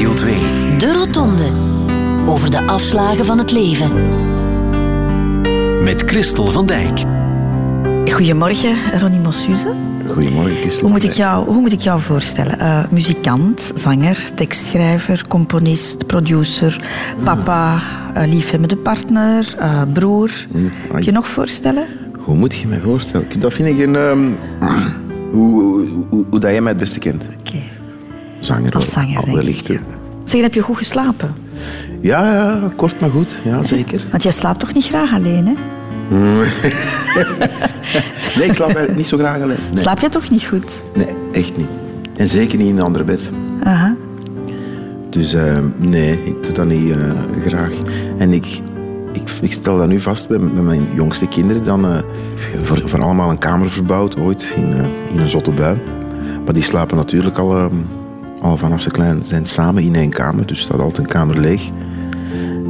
Radio 2. De Rotonde. Over de afslagen van het leven. Met Christel van Dijk. Goedemorgen, Ronnie Mossuze. Goedemorgen, Christel. Hoe moet ik jou, hoe moet ik jou voorstellen? Uh, muzikant, zanger, tekstschrijver, componist, producer, papa, uh, liefhebbende partner, uh, broer. Mm, Kun je nog voorstellen? Hoe moet je me voorstellen? Dat vind ik een... Um, hoe, hoe, hoe, hoe, dat jij mij het beste kent. Zanger, Als zanger, wellicht. ik. Zeg, heb je goed geslapen? Ja, ja, kort maar goed. Ja, zeker. Want jij slaapt toch niet graag alleen, hè? nee, ik slaap eigenlijk niet zo graag alleen. Nee. Slaap je toch niet goed? Nee, echt niet. En zeker niet in een ander bed. Aha. Dus uh, nee, ik doe dat niet uh, graag. En ik, ik, ik, stel dat nu vast met, met mijn jongste kinderen. Dan uh, voor, voor, allemaal een kamer verbouwd ooit in, in een zotte bui. Maar die slapen natuurlijk al, al vanaf ze klein zijn samen in één kamer. Dus staat altijd een kamer leeg.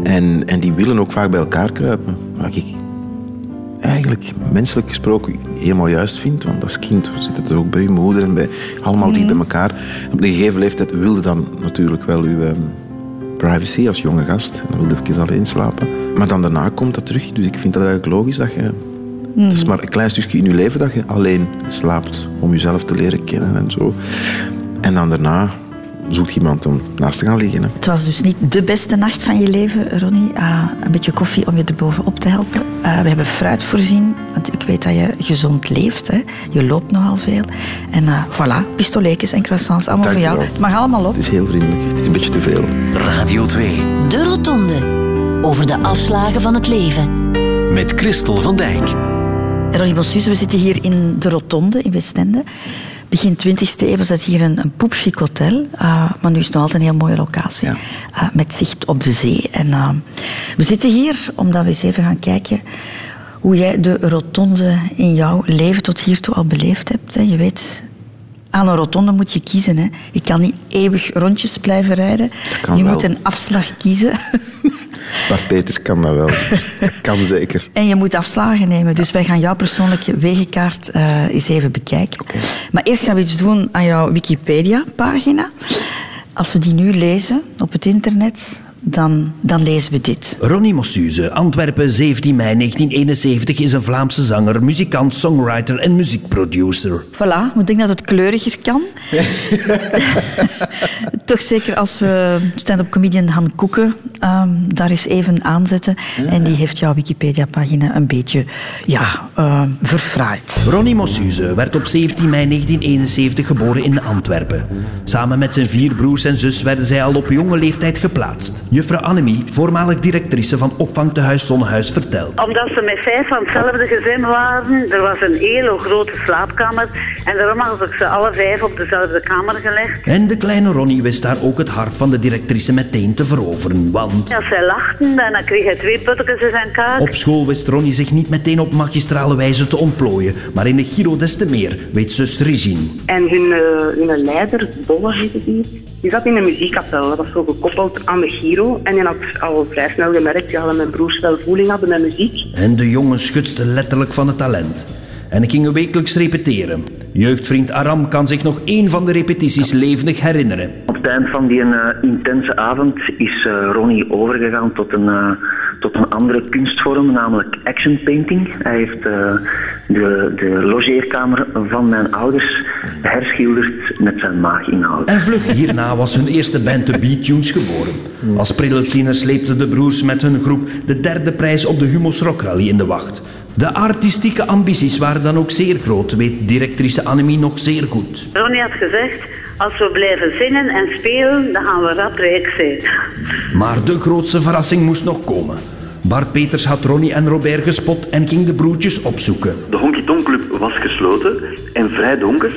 En, en die willen ook vaak bij elkaar kruipen. Wat ik eigenlijk menselijk gesproken helemaal juist vind. Want als kind zit het er ook bij je moeder en bij, allemaal mm. dicht bij elkaar. Op een gegeven leeftijd wilde dan natuurlijk wel uw um, privacy als jonge gast. En dan wilde ik alleen slapen. Maar dan daarna komt dat terug. Dus ik vind dat eigenlijk logisch dat je... Mm. Het is maar een klein stukje in je leven dat je alleen slaapt om jezelf te leren kennen en zo. En dan daarna zoekt iemand om naast te gaan liggen. Hè. Het was dus niet de beste nacht van je leven, Ronnie. Uh, een beetje koffie om je er bovenop te helpen. Uh, we hebben fruit voorzien, want ik weet dat je gezond leeft. Hè. Je loopt nogal veel. En uh, voilà, pistoletjes en croissants, allemaal Dank voor jou. Het mag allemaal op. Het is heel vriendelijk. Het is een beetje te veel. Radio 2. De Rotonde. Over de afslagen van het leven. Met Christel van Dijk. Ronnie Bossus, we zitten hier in de Rotonde in Westende. Begin 20e eeuw was hier een, een poepchic hotel. Uh, maar nu is het nog altijd een heel mooie locatie. Ja. Uh, met zicht op de zee. En uh, we zitten hier omdat we eens even gaan kijken hoe jij de rotonde in jouw leven tot hiertoe al beleefd hebt. Hè. Je weet, aan een rotonde moet je kiezen. Hè. Je kan niet eeuwig rondjes blijven rijden. Je wel. moet een afslag kiezen. Bart Peters kan dat wel. Dat kan zeker. En je moet afslagen nemen. Dus wij gaan jouw persoonlijke wegenkaart uh, eens even bekijken. Okay. Maar eerst gaan we iets doen aan jouw Wikipedia-pagina. Als we die nu lezen op het internet, dan, dan, lezen we dit. Ronnie Mossuze, Antwerpen, 17 mei 1971, is een Vlaamse zanger, muzikant, songwriter en muziekproducer. Voilà, ik denk dat het kleuriger kan. Toch zeker als we stand-up comedian Han Koeken um, daar eens even aanzetten. Ja. En die heeft jouw Wikipedia-pagina een beetje ja, uh, verfraaid. Ronnie Mossuze werd op 17 mei 1971 geboren in Antwerpen. Samen met zijn vier broers en zus werden zij al op jonge leeftijd geplaatst. Juffrouw Annemie, voormalig directrice van opvangtehuis Zonnehuis, vertelt. Omdat ze met vijf van hetzelfde gezin waren, er was een hele grote slaapkamer en daarom had ik ze alle vijf op dezelfde kamer gelegd. En de kleine Ronnie wist daar ook het hart van de directrice meteen te veroveren, want... Als zij lachten, dan kreeg hij twee puttekens in zijn kaak. Op school wist Ronnie zich niet meteen op magistrale wijze te ontplooien, maar in de Giro des te meer, weet zus Regine. En hun, uh, hun leider, Bolle heette die, die zat in een muziekkapel. Dat was zo gekoppeld aan de Giro. En je had al vrij snel gemerkt dat mijn broers wel voeling hadden met muziek. En de jongen schutste letterlijk van het talent. En ik ging wekelijks repeteren. Jeugdvriend Aram kan zich nog één van de repetities levendig herinneren. Op het eind van die uh, intense avond is uh, Ronnie overgegaan tot een, uh, tot een andere kunstvorm, namelijk action painting. Hij heeft de, de logeerkamer van mijn ouders herschilderd met zijn maaginhoud. En vlug hierna was hun eerste band de Beat Tunes geboren. Als prille sleepten de broers met hun groep de derde prijs op de Humus Rock Rally in de wacht. De artistieke ambities waren dan ook zeer groot, weet directrice Annemie nog zeer goed. Ronnie had gezegd, als we blijven zingen en spelen, dan gaan we rap rijk zijn. Maar de grootste verrassing moest nog komen. Bart Peters had Ronnie en Robert gespot en ging de broertjes opzoeken. De Honky Tonk Club was gesloten en vrij donker.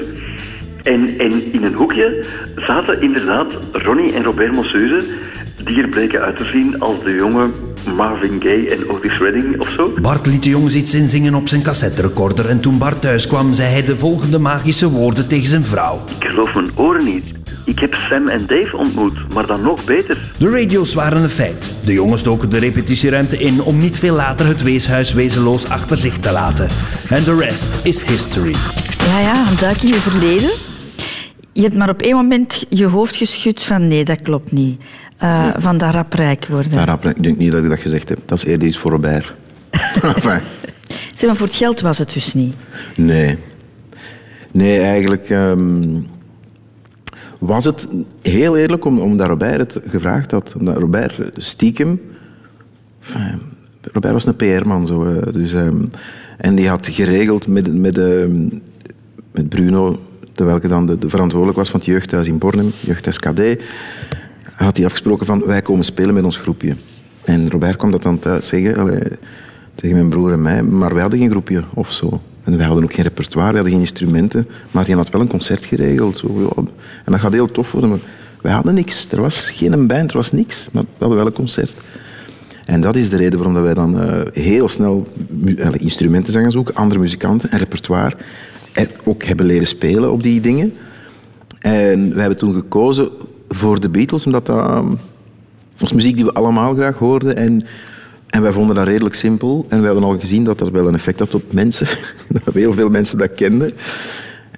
En, en in een hoekje zaten inderdaad Ronnie en Robert Mossuze, die er bleken uit te zien als de jonge Marvin Gaye en Otis Redding of zo. Bart liet de jongens iets inzingen op zijn cassetterecorder en toen Bart thuis kwam, zei hij de volgende magische woorden tegen zijn vrouw. Ik geloof mijn oren niet. Ik heb Sam en Dave ontmoet, maar dan nog beter. De radio's waren een feit. De jongens doken de repetitieruimte in om niet veel later het weeshuis wezenloos achter zich te laten. En de rest is history. Ja, ja, een duik in je verleden. Je hebt maar op één moment je hoofd geschud van nee, dat klopt niet. Uh, Van dat rap rijk worden. Ja, rap, ik denk niet dat ik dat gezegd heb. Dat is eerder iets voor Robert. enfin. Zeg maar, voor het geld was het dus niet? Nee. Nee, eigenlijk um, was het heel eerlijk om, omdat Robert het gevraagd had. Omdat Robert stiekem... Enfin, Robert was een PR-man. Zo, dus, um, en die had geregeld met, met, um, met Bruno, terwijl ik dan de, de, verantwoordelijk was van het jeugdhuis in Bornem, jeugdhuis KD, had hij afgesproken van wij komen spelen met ons groepje. En Robert kwam dat dan thuis zeggen tegen mijn broer en mij, maar wij hadden geen groepje of zo. En wij hadden ook geen repertoire, we hadden geen instrumenten, maar hij had wel een concert geregeld. Zo. En dat gaat heel tof worden, maar wij hadden niks. Er was geen band, er was niks, maar we hadden wel een concert. En dat is de reden waarom wij dan uh, heel snel instrumenten zijn gaan zoeken, andere muzikanten en repertoire. En ook hebben leren spelen op die dingen. En wij hebben toen gekozen voor de Beatles, omdat dat was muziek die we allemaal graag hoorden. En, en wij vonden dat redelijk simpel. En we hadden al gezien dat dat wel een effect had op mensen. dat heel veel mensen dat kenden.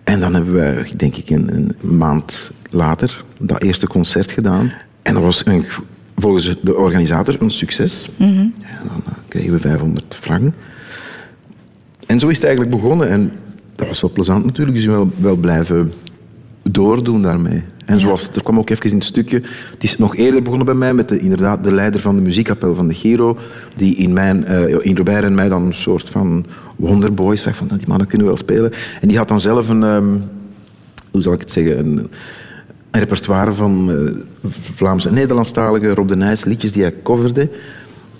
En dan hebben we, denk ik, een, een maand later dat eerste concert gedaan. En dat was een volgens de organisator een succes. Mm -hmm. ja, dan kregen we 500 frank. En zo is het eigenlijk begonnen. En dat was wel plezant natuurlijk, dus we wel, wel blijven doordoen daarmee. En zoals, er kwam ook even in het stukje, het is nog eerder begonnen bij mij met de, inderdaad de leider van de muziekkapel van de Giro, die in, mijn, uh, in Robert en mij dan een soort van wonderboy zag, van die mannen kunnen wel spelen. En die had dan zelf een, um, hoe zal ik het zeggen, een, een repertoire van uh, Vlaamse en Nederlandstalige Rob de Nijs liedjes die hij coverde.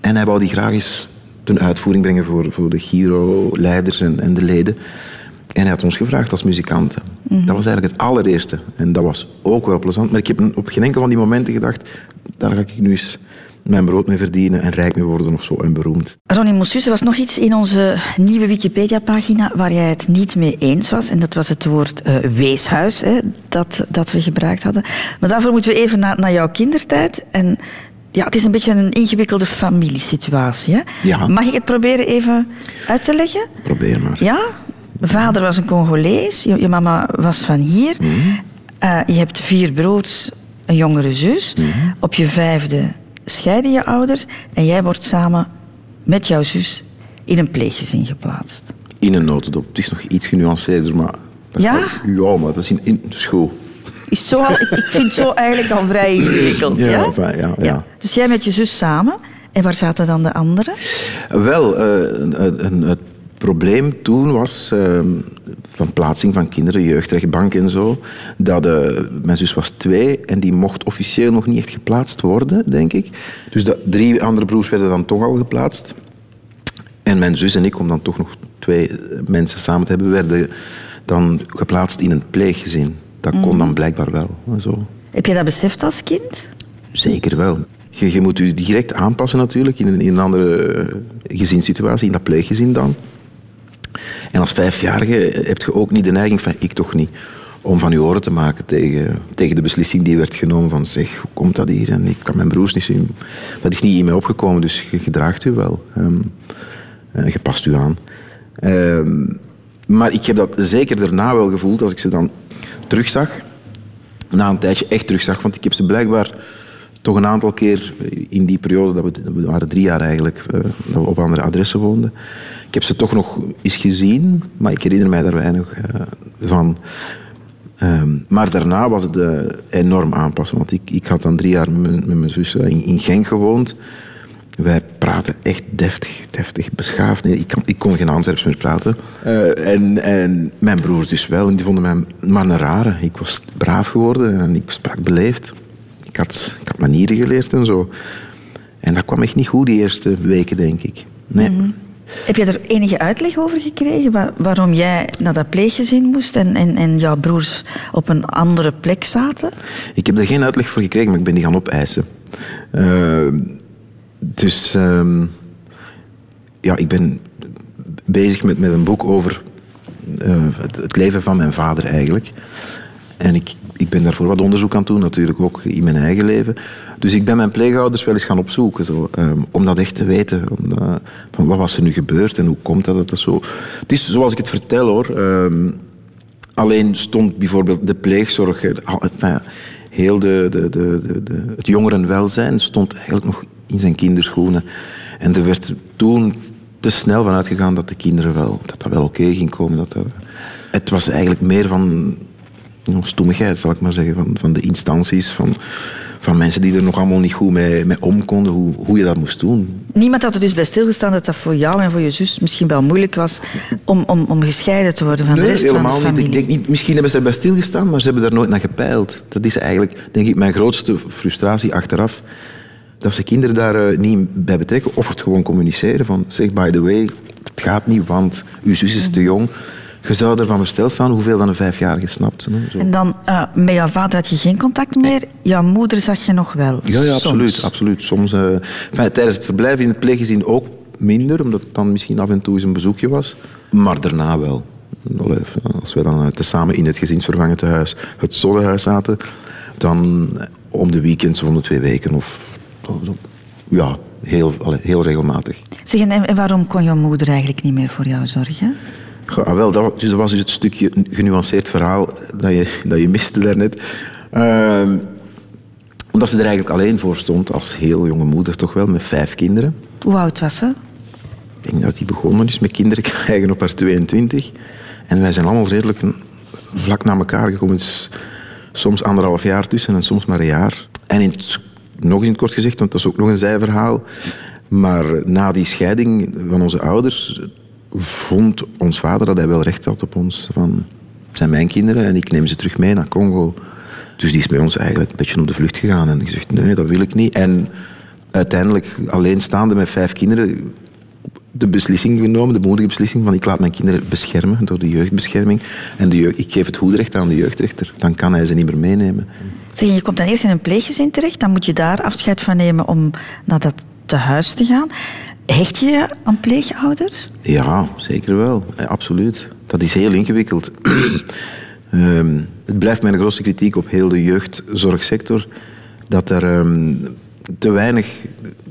En hij wou die graag eens ten uitvoering brengen voor, voor de Giro-leiders en, en de leden. En hij had ons gevraagd als muzikanten. Mm -hmm. Dat was eigenlijk het allereerste. En dat was ook wel plezant. Maar ik heb op geen enkel van die momenten gedacht... daar ga ik nu eens mijn brood mee verdienen en rijk mee worden of zo en beroemd. Ronnie Mossus, er was nog iets in onze nieuwe Wikipedia-pagina waar jij het niet mee eens was. En dat was het woord uh, weeshuis hè, dat, dat we gebruikt hadden. Maar daarvoor moeten we even naar, naar jouw kindertijd. En ja, het is een beetje een ingewikkelde familiesituatie. Hè? Ja. Mag ik het proberen even uit te leggen? Probeer maar. Ja? Vader was een Congolees, je, je mama was van hier. Mm -hmm. uh, je hebt vier broers, een jongere zus. Mm -hmm. Op je vijfde scheiden je ouders en jij wordt samen met jouw zus in een pleeggezin geplaatst. In een notendop. Het is nog iets genuanceerder, maar... Ja? Ja, maar dat is in, in de school. Is het zo al, ik, vind het zo eigenlijk al vrij ingewikkeld. Ja, ja? Ja, ja. Dus jij met je zus samen. En waar zaten dan de anderen? Wel, uh, het probleem toen was, uh, van plaatsing van kinderen, jeugdrechtbank en zo, dat uh, mijn zus was twee en die mocht officieel nog niet echt geplaatst worden, denk ik. Dus de drie andere broers werden dan toch al geplaatst. En mijn zus en ik, om dan toch nog twee mensen samen te hebben, werden dan geplaatst in een pleeggezin. Dat kon Mhm. dan blijkbaar wel. Zo. Heb je dat beseft als kind? Zeker wel. Je, je moet je direct aanpassen natuurlijk in een, in een andere gezinssituatie, in dat pleeggezin dan. En als vijfjarige heb je ook niet de neiging van, ik toch niet, om van je oren te maken tegen, tegen de beslissing die werd genomen van, zeg, hoe komt dat hier? En ik kan mijn broers niet zien. Dat is niet in mij opgekomen, dus je gedraagt u wel. Um, je past u aan. Um, maar ik heb dat zeker daarna wel gevoeld, als ik ze dan terugzag. Na een tijdje echt terugzag, want ik heb ze blijkbaar toch een aantal keer in die periode, dat we, waren drie jaar eigenlijk, uh, dat we op andere adressen woonden. Ik heb ze toch nog eens gezien, maar ik herinner mij daar weinig uh, van. Um, maar daarna was het uh, enorm aanpassen, want ik, ik had dan drie jaar met, mijn zus in, in Genk gewoond. Wij praten echt deftig, deftig, beschaafd. Nee, ik, kan, ik kon geen Antwerps meer praten. En, en mijn broers dus wel. En die vonden mij maar een rare. Ik was braaf geworden en ik sprak beleefd. Ik had, ik had manieren geleerd en zo. En dat kwam echt niet goed die eerste weken, denk ik. Nee. -hmm. Heb je er enige uitleg over gekregen waar, waarom jij naar dat pleeggezin moest en, en, en jouw broers op een andere plek zaten? Ik heb er geen uitleg voor gekregen, maar ik ben die gaan opeisen. Uh, dus um, ja, ik ben bezig met, met een boek over uh, het, het, leven van mijn vader eigenlijk. En ik, ik ben daarvoor wat onderzoek aan het doen, natuurlijk ook in mijn eigen leven. Dus ik ben mijn pleegouders wel eens gaan opzoeken, zo, um, om dat echt te weten. Omdat, van wat was er nu gebeurd en hoe komt dat, dat, zo... Het is zoals ik het vertel hoor. Um, Alleen stond bijvoorbeeld de pleegzorg, eh, al- enfin, heel de, de, de, de, het jongerenwelzijn stond eigenlijk nog in zijn kinderschoenen. En er werd toen te snel van uitgegaan dat de kinderen wel, dat dat wel oké ging komen. Dat dat, het was eigenlijk meer van stommigheid, zal ik maar zeggen, van, van de instanties, van, van mensen die er nog allemaal niet goed mee, mee om konden, hoe, hoe je dat moest doen. Niemand had er dus bij stilgestaan dat dat voor jou en voor je zus misschien wel moeilijk was om, om, om gescheiden te worden van de rest van de niet. familie. Ik denk niet. Misschien hebben ze erbij stilgestaan, maar ze hebben daar nooit naar gepeild. Dat is eigenlijk, denk ik, mijn grootste frustratie achteraf. Dat ze kinderen daar eh, niet bij betrekken of het gewoon communiceren van zeg, by the way, het gaat niet, want uw zus is te jong. Je zou ervan versteld staan hoeveel dan een vijfjarige snapt. Hè? Zo. En dan, eh, met jouw vader had je geen contact meer. Jouw moeder zag je nog wel. Ja, ja soms. absoluut. absoluut. Soms, eh, enfin, tijdens het verblijf in het pleeggezin ook minder, omdat het dan misschien af en toe eens een bezoekje was. Maar daarna wel. Als we dan eh, tezamen in het gezinsvervangend huis, het zonnehuis zaten, dan om de weekends of om de twee weken. Of, ja, heel, heel regelmatig. Zeg, en waarom kon jouw moeder eigenlijk niet meer voor jou zorgen? Ja, ah, wel, dat, dus dat was dus het stukje genuanceerd verhaal dat je, dat je miste daarnet. Ehm omdat ze er eigenlijk alleen voor stond, als heel jonge moeder toch wel, met vijf kinderen. Hoe oud was ze? Ik denk dat die begonnen is met kinderen krijgen op haar 22. En wij zijn allemaal redelijk vlak na elkaar gekomen. Dus soms anderhalf jaar tussen en soms maar een jaar. En in het, nog in het kort gezegd, want dat is ook nog een zijverhaal. Maar na die scheiding van onze ouders vond ons vader dat hij wel recht had op ons. Van, het zijn mijn kinderen en ik neem ze terug mee naar Congo. Dus die is bij ons eigenlijk een beetje op de vlucht gegaan. En gezegd, nee, dat wil ik niet. En uiteindelijk, alleenstaande met vijf kinderen, de beslissing genomen, de moedige beslissing van ik laat mijn kinderen beschermen door de jeugdbescherming. En de jeugd, ik geef het hoedrecht aan de jeugdrechter. Dan kan hij ze niet meer meenemen. Zeg, je komt dan eerst in een pleeggezin terecht. Dan moet je daar afscheid van nemen om naar dat tehuis te gaan. Hecht je je aan pleegouders? Ja, zeker wel. Eh, absoluut. Dat is heel ingewikkeld. Ehm, het blijft mijn grootste kritiek op heel de jeugdzorgsector. Dat er ehm, te weinig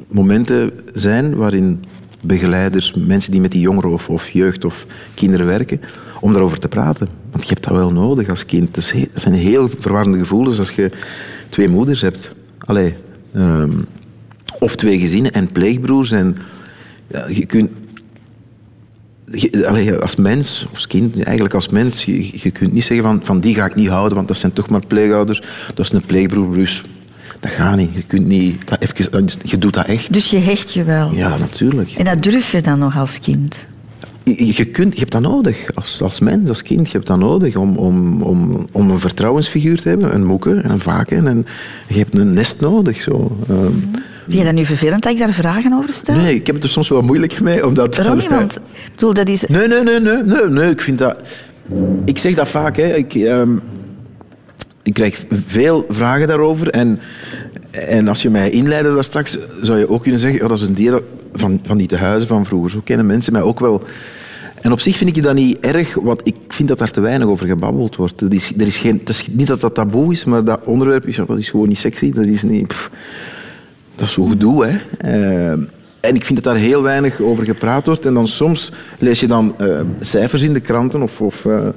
momenten zijn waarin begeleiders, mensen die met die jongeren of, jeugd of kinderen werken, om daarover te praten. Want je hebt dat wel nodig als kind. Dat, zijn heel verwarrende gevoelens als je twee moeders hebt. Ehm, of twee gezinnen en pleegbroers. En, je kunt, allee, als mens, als kind, eigenlijk als mens, je, je kunt niet zeggen van, van die ga ik niet houden, want dat zijn toch maar pleegouders. Dat is een pleegbroer, dus dat gaat niet. Je kunt niet, dat even, je doet dat echt. Dus je hecht je wel. Ja, natuurlijk. En dat durf je dan nog als kind? Je, je, kunt, je hebt dat nodig, als, als mens, als kind. Je hebt dat nodig om, om, om, om een vertrouwensfiguur te hebben, een moeke en een vaken. En je hebt een nest nodig. Zo. Ehm, Vind je dat nu vervelend dat ik daar vragen over stel? nee, ik heb het er soms wel moeilijk mee. Omdat, Waarom niet? Want ik bedoel, dat is... Nee, nee, nee, nee, nee, nee. Ik vind dat... Ik zeg dat vaak, hè. Ik, ehm, ik krijg veel vragen daarover. En, en als je mij inleidde daar straks, zou je ook kunnen zeggen... Dat is een deel van, van die tehuizen van vroeger. Zo kennen mensen mij ook wel. En op zich vind ik dat niet erg, want ik vind dat daar te weinig over gebabbeld wordt. Dat is, er is geen, het is niet dat dat taboe is, maar dat onderwerp is, dat is gewoon niet sexy. Dat is niet... pff, dat is zo gedoe, hè. Eh, en ik vind dat daar heel weinig over gepraat wordt. En dan soms lees je dan eh, cijfers in de kranten of, of eh,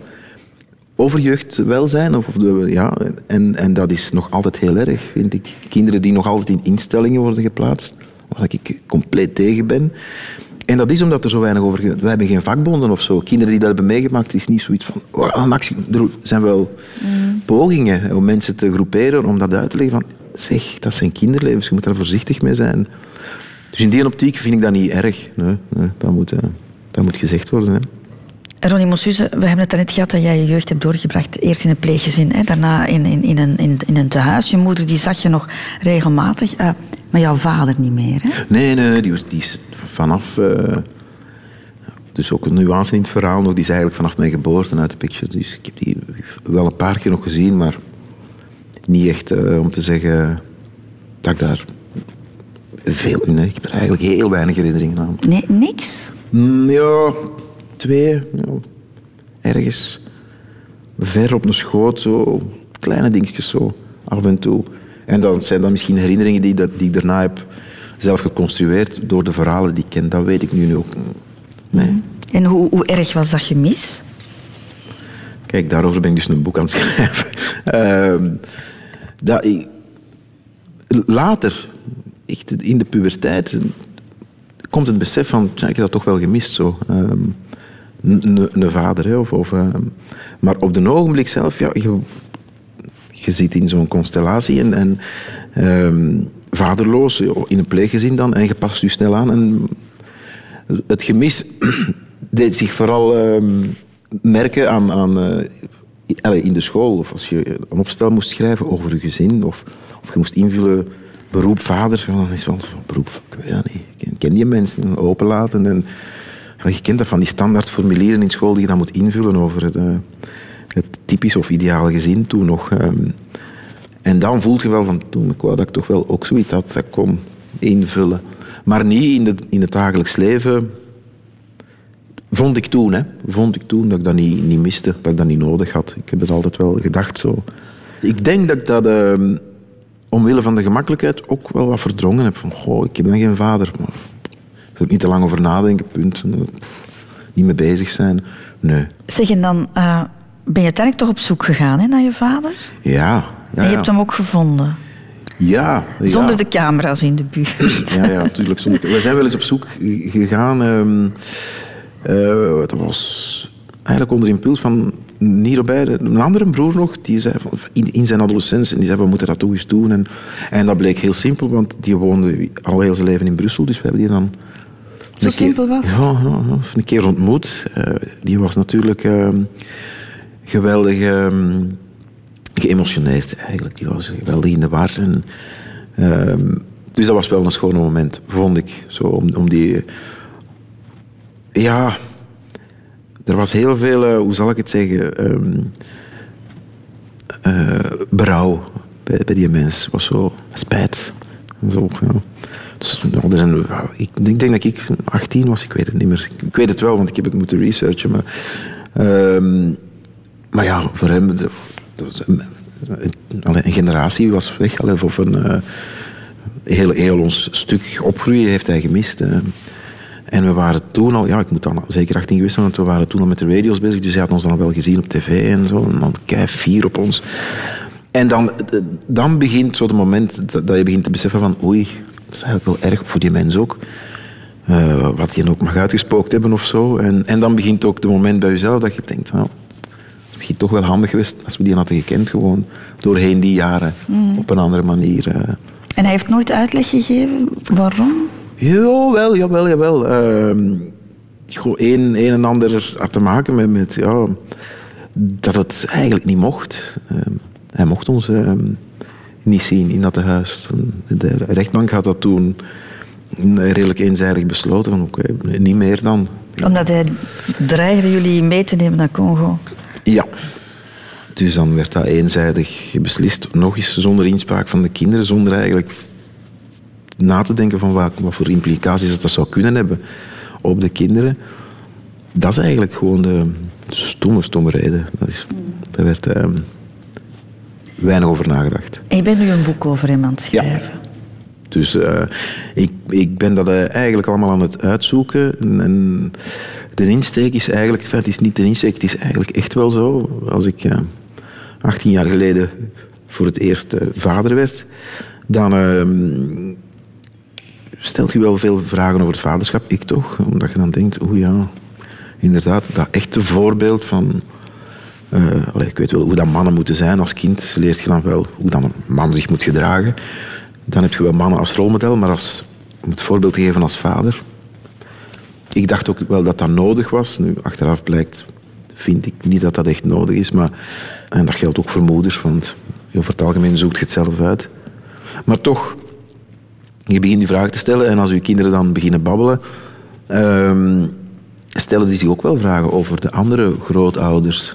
over jeugdwelzijn. Of, of de, ja, en, en dat is nog altijd heel erg, vind ik. Kinderen die nog altijd in instellingen worden geplaatst, waar ik compleet tegen ben. En dat is omdat er zo weinig over... Wij hebben geen vakbonden of zo. Kinderen die dat hebben meegemaakt, is niet zoiets van... "Oh, actie." Er zijn wel pogingen hè, om mensen te groeperen, om dat uit te leggen van... Zeg, dat zijn kinderlevens, je moet daar voorzichtig mee zijn. Dus in die optiek vind ik dat niet erg. Nee, nee, dat, moet, eh, dat moet gezegd worden. Hè. Ronnie Mossuze, we hebben het net gehad dat jij je jeugd hebt doorgebracht. Eerst in een pleeggezin, hè, daarna in, in, in, een, in, in een tehuis. Je moeder die zag je nog regelmatig, eh, maar jouw vader niet meer. Hè? Nee, nee, nee, die, was, die is vanaf... eh, dus ook een nuance in het verhaal nog. Die is eigenlijk vanaf mijn geboorte uit de picture. Dus ik heb die wel een paar keer nog gezien, maar niet echt eh, om te zeggen dat ik daar veel... Nee, ik heb eigenlijk heel weinig herinneringen aan. Nee, niks? Mm, ja, twee. Ja. Ergens ver op een schoot, zo. Kleine dingetjes zo, af en toe. En dat zijn dan misschien herinneringen die, dat, die ik daarna heb zelf geconstrueerd door de verhalen die ik ken. Dat weet ik nu ook. Nee. En hoe, hoe erg was dat gemis? Kijk, daarover ben ik dus een boek aan het schrijven. Ehm, dat ik, later, echt in de puberteit, komt het besef van, tja, ik heb dat toch wel gemist zo. Ehm, een- vader, hè, of, of, ehm, maar op de ogenblik zelf, ja, je, je zit in zo'n constellatie en, en vaderloos, in een pleeggezin dan, en je past je snel aan. En het gemis deed zich vooral merken aan, aan, eh, in de school. Of als je een opstel moest schrijven over je gezin. Of, of je moest invullen beroep vader. Dan is wel beroep, ik weet niet. Ken, die mensen, openlaten. En, je kent dat van die standaard formulieren in school die je dan moet invullen over het, eh, het typisch of ideale gezin toen nog. ehm. en dan voelt je wel van, toen ik wou dat ik toch wel ook zoiets dat kon invullen. Maar niet in, de, in het dagelijks leven Vond ik toen, hè. Vond ik toen dat ik dat niet, niet miste, dat ik dat niet nodig had. Ik heb het altijd wel gedacht zo. Ik denk dat ik dat ehm, omwille van de gemakkelijkheid ook wel wat verdrongen heb. Van, goh, ik heb dan geen vader. Maar ik wil niet te lang over nadenken, punt. Niet mee bezig zijn. Nee. Zeg, en dan eh, ben je uiteindelijk toch op zoek gegaan hè, naar je vader? Ja, ja, en je ja. hebt hem ook gevonden? Ja, ja. Zonder de camera's in de buurt. Ja, ja, natuurlijk. Zonder... We zijn wel eens op zoek gegaan. ehm, eh, dat was eigenlijk onder impuls van niet Robert, een andere broer nog, die zei in, in zijn adolescentie, die zei, we moeten dat toch eens doen. En, en dat bleek heel simpel, want die woonde al heel zijn leven in Brussel, dus we hebben die dan... Zo simpel was het? Ja, ja, ja, een keer ontmoet. Eh, die was natuurlijk ehm, geweldig ehm, geëmotioneerd eigenlijk. Die was geweldig in de war. En, ehm, dus dat was wel een schoon moment, vond ik. Zo, om, om die... Ja, er was heel veel, eh, hoe zal ik het zeggen, eh, berouw bij, die mens. Was zo spijt. Zo, ja. Dus, zijn, ik, denk dat ik 18 was, ik weet het niet meer. Ik weet het wel, want ik heb het moeten researchen. Maar, ehm, maar ja, voor hem, een, generatie was weg. Of een, eh, heel, heel ons stuk opgroeien heeft hij gemist. En we waren toen al, ja, ik moet dan zeker 18 geweest zijn, want we waren toen al met de radio's bezig. Dus hij had ons dan wel gezien op tv en zo. En dan kei fier op ons. En dan, dan begint zo het moment dat, dat je begint te beseffen van oei, dat is eigenlijk wel erg voor die mens ook. Eh, wat die ook mag uitgespookt hebben of zo. En, en dan begint ook het moment bij jezelf dat je denkt, nou, het begint toch wel handig geweest als we die hadden gekend gewoon. Doorheen die jaren, op een andere manier. eh. En hij heeft nooit uitleg gegeven waarom? Jawel, jawel, jawel. Ehm gewoon een, een en ander had te maken met, met ja, dat het eigenlijk niet mocht. Ehm, hij mocht ons ehm, niet zien in dat huis. De rechtbank had dat toen redelijk eenzijdig besloten. Van, oké, niet meer dan. Omdat hij dreigde jullie mee te nemen naar Congo. Ja. Dus dan werd dat eenzijdig beslist. Nog eens zonder inspraak van de kinderen, zonder eigenlijk na te denken van wat, wat voor implicaties dat, dat zou kunnen hebben op de kinderen. Dat is eigenlijk gewoon de stomme, stomme reden. Dat is, daar werd ehm, weinig over nagedacht. En je bent nu een boek over het schrijven. Dus eh, ik, ik ben dat eh, eigenlijk allemaal aan het uitzoeken. En, en de insteek is eigenlijk, enfin, het is niet de insteek, het is eigenlijk echt wel zo. Als ik eh, 18 jaar geleden voor het eerst vader werd, dan ehm, stelt je wel veel vragen over het vaderschap. Ik toch, omdat je dan denkt, oeh ja, inderdaad, dat echte voorbeeld van... eh, ik weet wel hoe dat mannen moeten zijn. Als kind leert je dan wel hoe dan een man zich moet gedragen. Dan heb je wel mannen als rolmodel, maar als, om het voorbeeld te geven als vader. Ik dacht ook wel dat dat nodig was. Nu, achteraf blijkt, vind ik niet dat dat echt nodig is. Maar, en dat geldt ook voor moeders, want over het algemeen zoekt je het zelf uit. Maar toch, je begint die vragen te stellen en als je kinderen dan beginnen babbelen, ehm, stellen die zich ook wel vragen over de andere grootouders.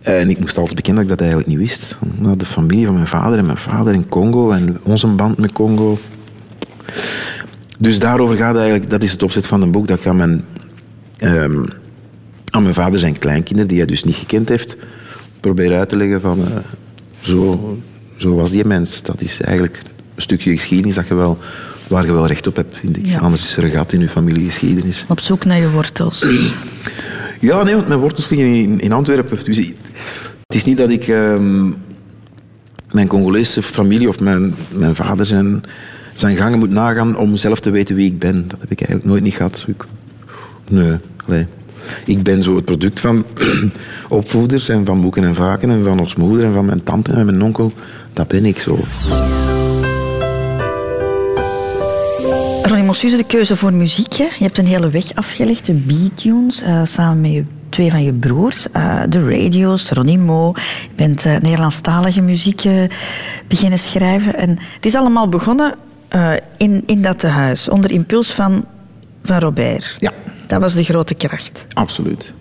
En ik moest altijd bekennen dat ik dat eigenlijk niet wist. De familie van mijn vader en mijn vader in Congo en onze band met Congo. Dus daarover gaat eigenlijk, dat is het opzet van een boek dat ik aan mijn, ehm, aan mijn vader zijn kleinkinderen, die hij dus niet gekend heeft, probeer uit te leggen van eh, zo, zo was die mens. Dat is eigenlijk stukje geschiedenis dat je wel, waar je wel recht op hebt, vind ik. Ja. Anders is er een gat in je familiegeschiedenis. Op zoek naar je wortels. Ja, nee, want mijn wortels liggen in, in Antwerpen. Dus het is niet dat ik ehm, mijn Congolese familie of mijn, mijn vader zijn, zijn gangen moet nagaan om zelf te weten wie ik ben. Dat heb ik eigenlijk nooit niet gehad. Ik, nee. Ik ben zo het product van opvoeders en van boeken en vaken en van ons moeder en van mijn tante en mijn onkel. Dat ben ik zo. De keuze voor muziek. Hè? Je hebt een hele weg afgelegd, de B-tunes, eh, samen met je, twee van je broers. eh, de radio's, Ronnie Mo. Je bent eh, Nederlandstalige muziek beginnen schrijven. En het is allemaal begonnen in, in dat tehuis, onder impuls van, van Robert. Ja. Dat was de grote kracht. Absoluut.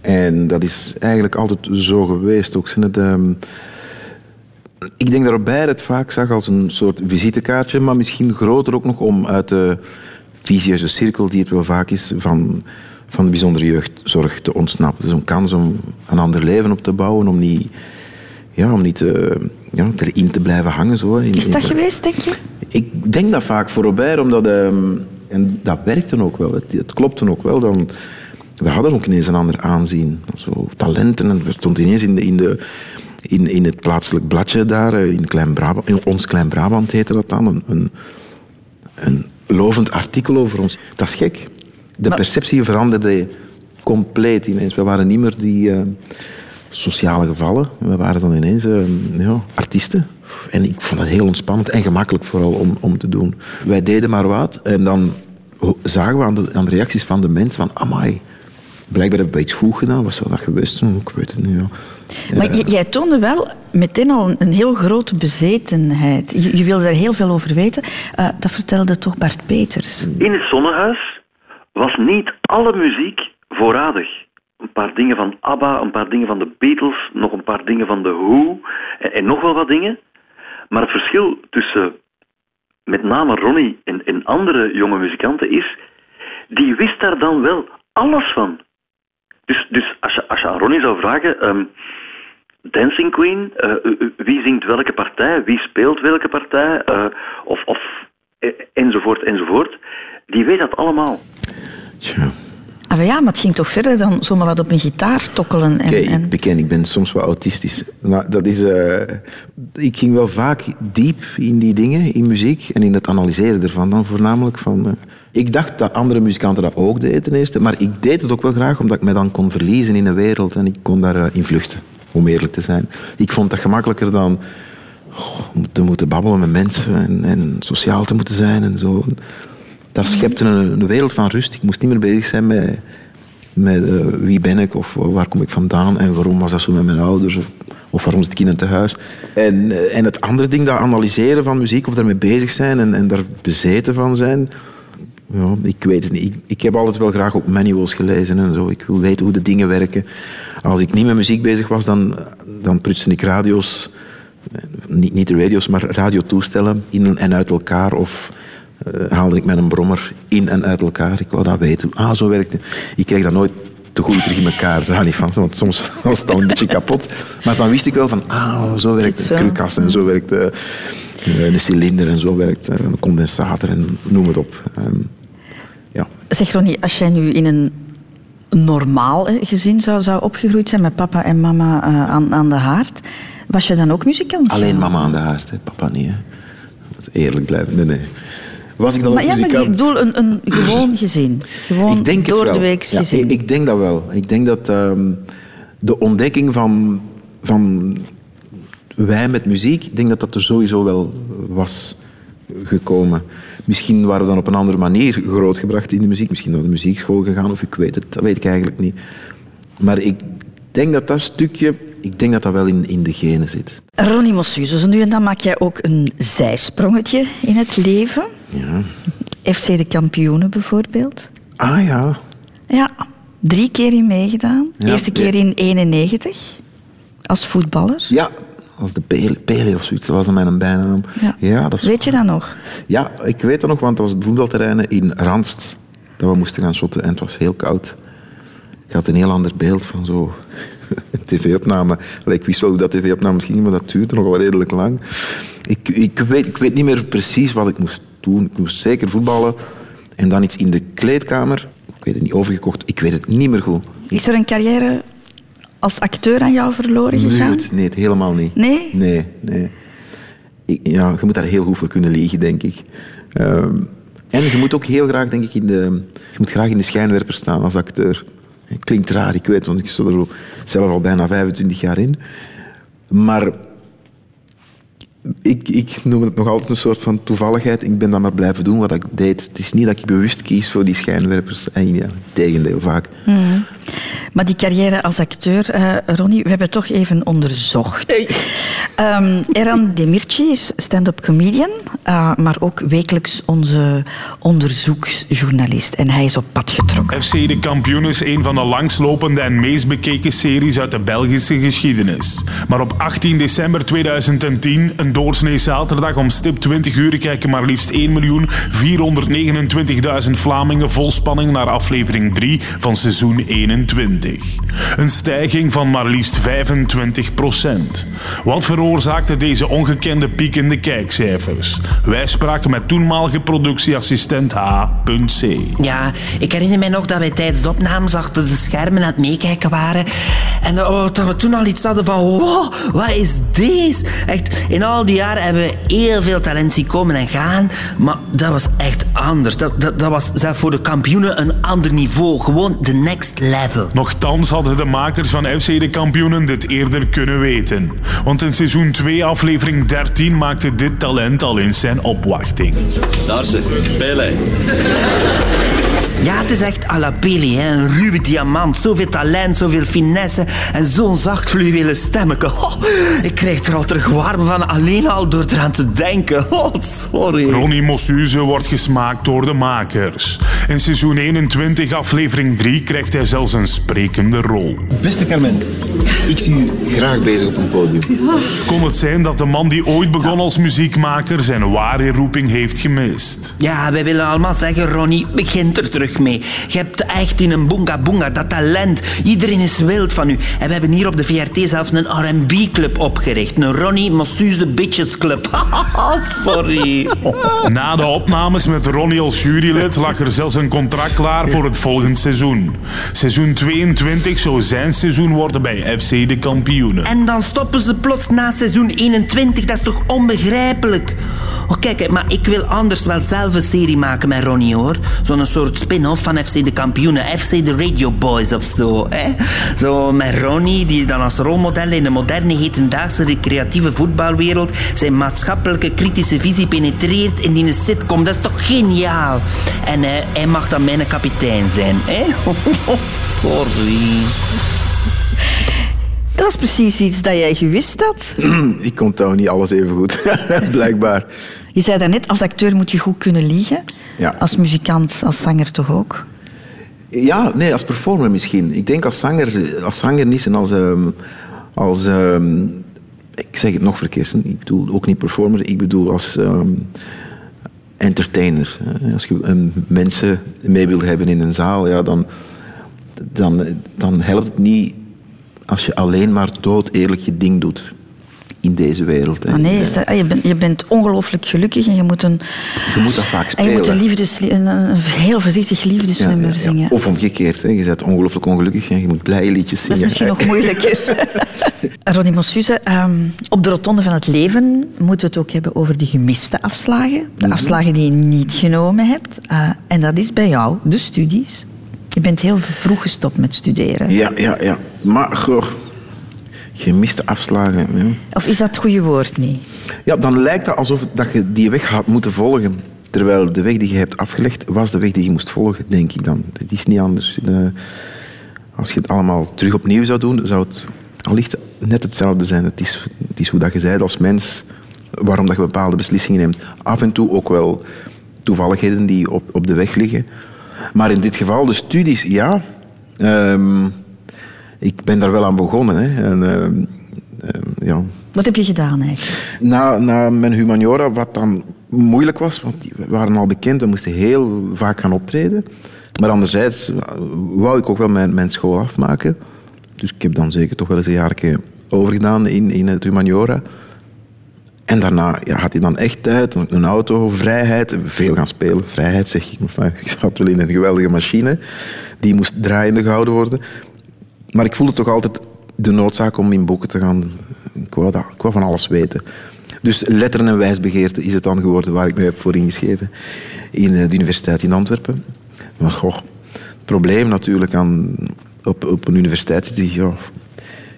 En dat is eigenlijk altijd zo geweest. Ook zijn het, ehm, ik denk dat Robert het vaak zag als een soort visitekaartje, maar misschien groter ook nog om uit de visieuze cirkel die het wel vaak is van, van de bijzondere jeugdzorg te ontsnappen. Dus een kans om een ander leven op te bouwen, om niet, ja, om niet eh, ja, erin te blijven hangen. Zo, in- Is in- dat geweest, denk je? ik denk dat vaak voor Robert, omdat... ehm, en dat werkte ook wel. Het, het klopte ook wel. Dan, we hadden ook ineens een ander aanzien. Zo talenten. En we stonden ineens in, de, in, de, in, in het plaatselijk bladje daar. eh, In, Klein Brabant, in ons Klein Brabant heette dat dan. Een, een, een lovend artikel over ons. Dat is gek. De Maar- perceptie veranderde compleet ineens. We waren niet meer die eh, sociale gevallen. We waren dan ineens eh, ja, artiesten. En ik vond dat heel ontspannend en gemakkelijk vooral om, om te doen. Wij deden maar wat en dan zagen we aan de, aan de reacties van de mensen van amai, blijkbaar hebben we iets goed gedaan. Wat zou dat geweest zijn? Ik weet het niet, ja. Maar jij toonde wel meteen al een, een heel grote bezetenheid. Je, je wilde er heel veel over weten. Eh, dat vertelde toch Bart Peters. In het zonnehuis was niet alle muziek voorradig. Een paar dingen van ABBA, een paar dingen van de Beatles, nog een paar dingen van de Who en, en nog wel wat dingen. Maar het verschil tussen met name Ronnie en, en andere jonge muzikanten is, die wist daar dan wel alles van. Dus, dus als, je, als je aan Ronnie zou vragen, ehm, Dancing Queen, eh, wie zingt welke partij, wie speelt welke partij, eh, of, of eh, enzovoort, enzovoort, die weet dat allemaal. Tja. Ah, maar ja, maar het ging toch verder dan zomaar wat op een gitaar tokkelen. En, Kijk, en... ik beken, ik ben soms wel autistisch. Maar dat is, eh, ik ging wel vaak diep in die dingen, in muziek, en in het analyseren ervan dan voornamelijk. Van, eh, ik dacht dat andere muzikanten dat ook deden eerste, maar ik deed het ook wel graag omdat ik me dan kon verliezen in een wereld en ik kon daarin in vluchten, om eerlijk te zijn. Ik vond dat gemakkelijker dan oh, te moeten babbelen met mensen en, en sociaal te moeten zijn en zo. Dat schepte een, wereld van rust. Ik moest niet meer bezig zijn met met eh, wie ben ik of waar kom ik vandaan en waarom was dat zo met mijn ouders of, waarom zit ik in een tehuis. En, eh, en het andere ding, dat analyseren van muziek of daarmee bezig zijn en, en daar bezeten van zijn, ja, ik weet het niet. Ik, ik heb altijd wel graag ook manuals gelezen en zo. Ik wil weten hoe de dingen werken. Als ik niet met muziek bezig was, dan, dan prutste ik radio's, eh, niet, niet de radio's, maar radiotoestellen in en uit elkaar of eh, haalde ik met een brommer in en uit elkaar. Ik wou dat weten. Ah, zo werkte. Ik kreeg dat nooit te goed terug in elkaar. Daar niet van, want soms was het dan een beetje kapot. Maar dan wist ik wel van, ah, zo werkt een krukas en zo werkt een cilinder en zo werkt eh, een condensator en noem het op. Ehm, ja. Zeg Ronnie, als jij nu in een normaal gezin zou, zou opgegroeid zijn met papa en mama eh, aan, aan de haard, was je dan ook muzikant? Alleen mama aan de haard, hè. papa niet. Hè. Dat is eerlijk blijven. Nee, nee. Was ik dan Maar ook ja, maar ik bedoel een, een gewoon gezin. Gewoon ik denk door de Ja, gezin. ik, ik denk dat wel. Ik denk dat ehm, de ontdekking van, van wij met muziek, ik denk dat dat er sowieso wel was gekomen. Misschien waren we dan op een andere manier grootgebracht in de muziek. Misschien naar de muziekschool gegaan, of ik weet het. Dat weet ik eigenlijk niet. Maar ik denk dat dat stukje, ik denk dat dat wel in, in de genen zit. Ronnie Mossuze, zo nu en dan maak jij ook een zijsprongetje in het leven. Ja. FC de kampioenen bijvoorbeeld. Ah ja. Ja, drie keer in meegedaan. Ja, Eerste ja. keer in 91 als voetballer. Ja, als de Pele, Pele of zoiets, dat was mijn bijnaam. Ja. dat is Weet je dat nog? Ja, ik weet dat nog, want dat was het voetbalterrein in Randst. Dat we moesten gaan shotten en het was heel koud. Ik had een heel ander beeld van zo tv-opname. Ik wist wel hoe dat tv-opname ging, maar dat duurde nogal redelijk lang. Ik, ik, weet, ik weet niet meer precies wat ik moest doen. Ik moest zeker voetballen en dan iets in de kleedkamer. Ik weet het niet, overgekocht. Ik weet het niet meer goed. Is er een carrière als acteur aan jou verloren gegaan? nee, helemaal niet. Nee? Nee, nee. Ik, ja, je moet daar heel goed voor kunnen liegen, denk ik. Ehm, en je moet ook heel graag, denk ik, in de, je moet graag in de schijnwerper staan als acteur. Klinkt raar, ik weet, want ik zit er zelf al bijna 25 jaar in. Maar ik, ik noem het nog altijd een soort van toevalligheid. Ik ben dan maar blijven doen wat ik deed. Het is niet dat ik bewust kies voor die schijnwerpers. En ja, tegendeel vaak. Mhm. Maar die carrière als acteur, eh, Ronnie, we hebben toch even onderzocht. Ehm, Eran Demirci is stand-up comedian, eh, maar ook wekelijks onze onderzoeksjournalist. En hij is op pad getrokken. FC De Kampioen is een van de langslopende en meest bekeken series uit de Belgische geschiedenis. Maar op 18 december 2010, een doorsnee zaterdag om stip 20 uur, kijken maar liefst 1.429.000 Vlamingen vol spanning naar aflevering 3 van seizoen 21. Een stijging van maar liefst 25% Wat veroorzaakte deze ongekende piek in de kijkcijfers? Wij spraken met toenmalige productieassistent H.C. Ja, ik herinner mij nog dat wij tijdens de opnames achter de schermen aan het meekijken waren. En dat we toen al iets hadden van, wow, wat is deze? Echt, in al die jaren hebben we heel veel talent zien komen en gaan. Maar dat was echt anders. Dat, dat, dat was zelfs voor de kampioenen een ander niveau. Gewoon the next level. Nochtans hadden de makers van FC de Kampioenen dit eerder kunnen weten. Want in seizoen 2, aflevering 13, maakte dit talent al eens zijn opwachting. Daar ze, Pele. Ja, het is echt à la Pele, hè. een ruwe diamant. Zoveel talent, zoveel finesse en zo'n zacht fluwelen stemmetje. Oh, ik krijg er al terug warm van, alleen al door eraan te denken. Oh, sorry. Ronnie Mossuze wordt gesmaakt door de makers. In seizoen 21, aflevering 3, krijgt hij zelfs een sprekende rol. Beste Carmen, ik zie u graag bezig op een podium. Kon het zijn dat de man die ooit begon als muziekmaker zijn ware roeping heeft gemist? Ja, wij willen allemaal zeggen, Ronnie, begin er terug mee. Je hebt echt in een boonga boonga dat talent. Iedereen is wild van u. En we hebben hier op de VRT zelfs een R&B-club opgericht. Een Ronnie Mossuze Bitches Club. Sorry. Na de opnames met Ronnie als jurylid lag er zelfs een contract klaar voor het volgende seizoen. Seizoen 22 zou zijn seizoen worden bij FC de Kampioenen. En dan stoppen ze plots na seizoen 21. Dat is toch onbegrijpelijk? Oh, kijk, maar ik wil anders wel zelf een serie maken met Ronnie, hoor. Zo'n soort spin-off van FC de Kampioenen. FC de Radio Boys of zo, hè. Zo met Ronnie, die dan als rolmodel in de moderne hedendaagse recreatieve voetbalwereld zijn maatschappelijke kritische visie penetreert in die sitcom. Dat is toch geniaal? En eh, hij mag dan mijn kapitein zijn, hè. Sorry. Dat was precies iets dat jij gewist had. ik onthoud niet alles even goed, blijkbaar. Je zei daarnet, als acteur moet je goed kunnen liegen. Ja. Als muzikant, als zanger toch ook? Ja, nee, als performer misschien. Ik denk als zanger, als zanger niet en als... ehm, als ehm, ik zeg het nog verkeerd, ik bedoel ook niet performer, ik bedoel als ehm, entertainer. Eh, Als je mensen mee wil hebben in een zaal, ja, dan, dan, dan helpt het niet als je alleen maar dood eerlijk je ding doet in deze wereld. Maar nee, dat- ah, je, bent, je bent ongelooflijk gelukkig en je moet een, Je moet dat vaak en spelen. je moet een, liefdeslie- een, een heel verdrietig liefdesnummer Ja, ja, ja. zingen. Of omgekeerd, hè. je bent ongelooflijk ongelukkig en je moet blije liedjes Dat zingen. is misschien nog moeilijker. Ronnie Mossuze, ehm, op de rotonde van het leven moeten we het ook hebben over de gemiste afslagen. De Mhm. afslagen die je niet genomen hebt. Eh, en dat is bij jou, de studies. Je bent heel vroeg gestopt met studeren. Ja, ja, ja. Maar, goh, gemiste afslagen. Ja. Of is dat het goede woord niet? ja, dan lijkt het alsof dat je die weg had moeten volgen. Terwijl de weg die je hebt afgelegd, was de weg die je moest volgen, denk ik dan. Het is niet anders. Eh, als je het allemaal terug opnieuw zou doen, zou het allicht net hetzelfde zijn. Het is, het is hoe dat je zei als mens, waarom dat je bepaalde beslissingen neemt. Af en toe ook wel toevalligheden die op, op de weg liggen. Maar in dit geval, de studies, ja. Ehm, ik ben daar wel aan begonnen. Hè. En, ehm, ehm, ja. Wat heb je gedaan eigenlijk? Na, na mijn humaniora, wat dan moeilijk was, want die waren al bekend, we moesten heel vaak gaan optreden. Maar anderzijds eh, wou ik ook wel mijn, mijn school afmaken. Dus ik heb dan zeker toch wel eens een jaar overgedaan in, in het humaniora. En daarna ja, had hij dan echt tijd, een auto, vrijheid, veel gaan spelen. Vrijheid zeg ik, maar ik zat wel in een geweldige machine. Die moest draaiende gehouden worden. Maar ik voelde toch altijd de noodzaak om in boeken te gaan. Ik wou, dat, ik van alles weten. Dus letteren en wijsbegeerte is het dan geworden waar ik me heb voor ingeschreven. In eh, de universiteit in Antwerpen. Maar goh, het probleem natuurlijk aan, op, op een universiteit is ja,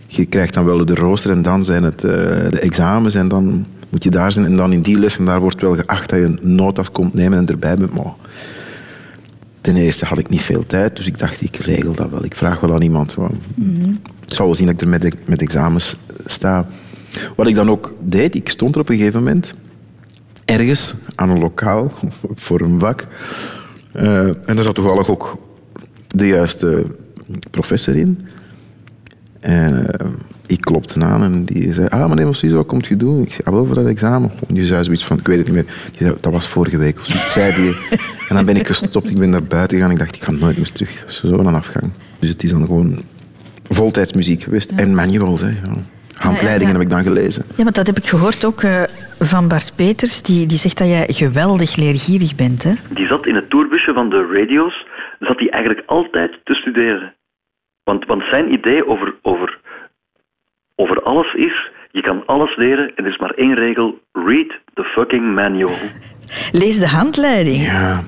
je krijgt dan wel de rooster en dan zijn het uh, de examens en dan moet je daar zijn. En dan in die lessen, daar wordt wel geacht dat je een notas komt nemen en erbij bent. Maar ten eerste had ik niet veel tijd, dus ik dacht, ik regel dat wel. Ik vraag wel aan iemand. Mm -hmm. Ik zal wel zien dat ik er met, met examens sta. Wat ik dan ook deed, ik stond er op een gegeven moment ergens aan een lokaal voor een vak. Uh, en daar zat toevallig ook de juiste professor in. En uh, ik klopte aan en die zei, ah meneer Mossis, wat komt je doen? Ik zei, ah, wel voor dat examen. En die zei zoiets van, ik weet het niet meer. Die zei, dat was vorige week of zoiets, zei die. En dan ben ik gestopt, ik ben naar buiten gegaan. Ik dacht, ik ga nooit meer terug. Zo een afgang. Dus het is dan gewoon voltijdsmuziek geweest. Ja. En manuals, hè. Ja. Handleidingen ja, heb ik dan gelezen. Ja, maar dat heb ik gehoord ook uh, van Bart Peters. Die, die zegt dat jij geweldig leergierig bent, hè? Die zat in het tourbusje van de radio's. Zat hij eigenlijk altijd te studeren. Want, want zijn idee over, over, over alles is... Je kan alles leren en er is maar één regel. Read the fucking manual. Lees de handleiding. Ja,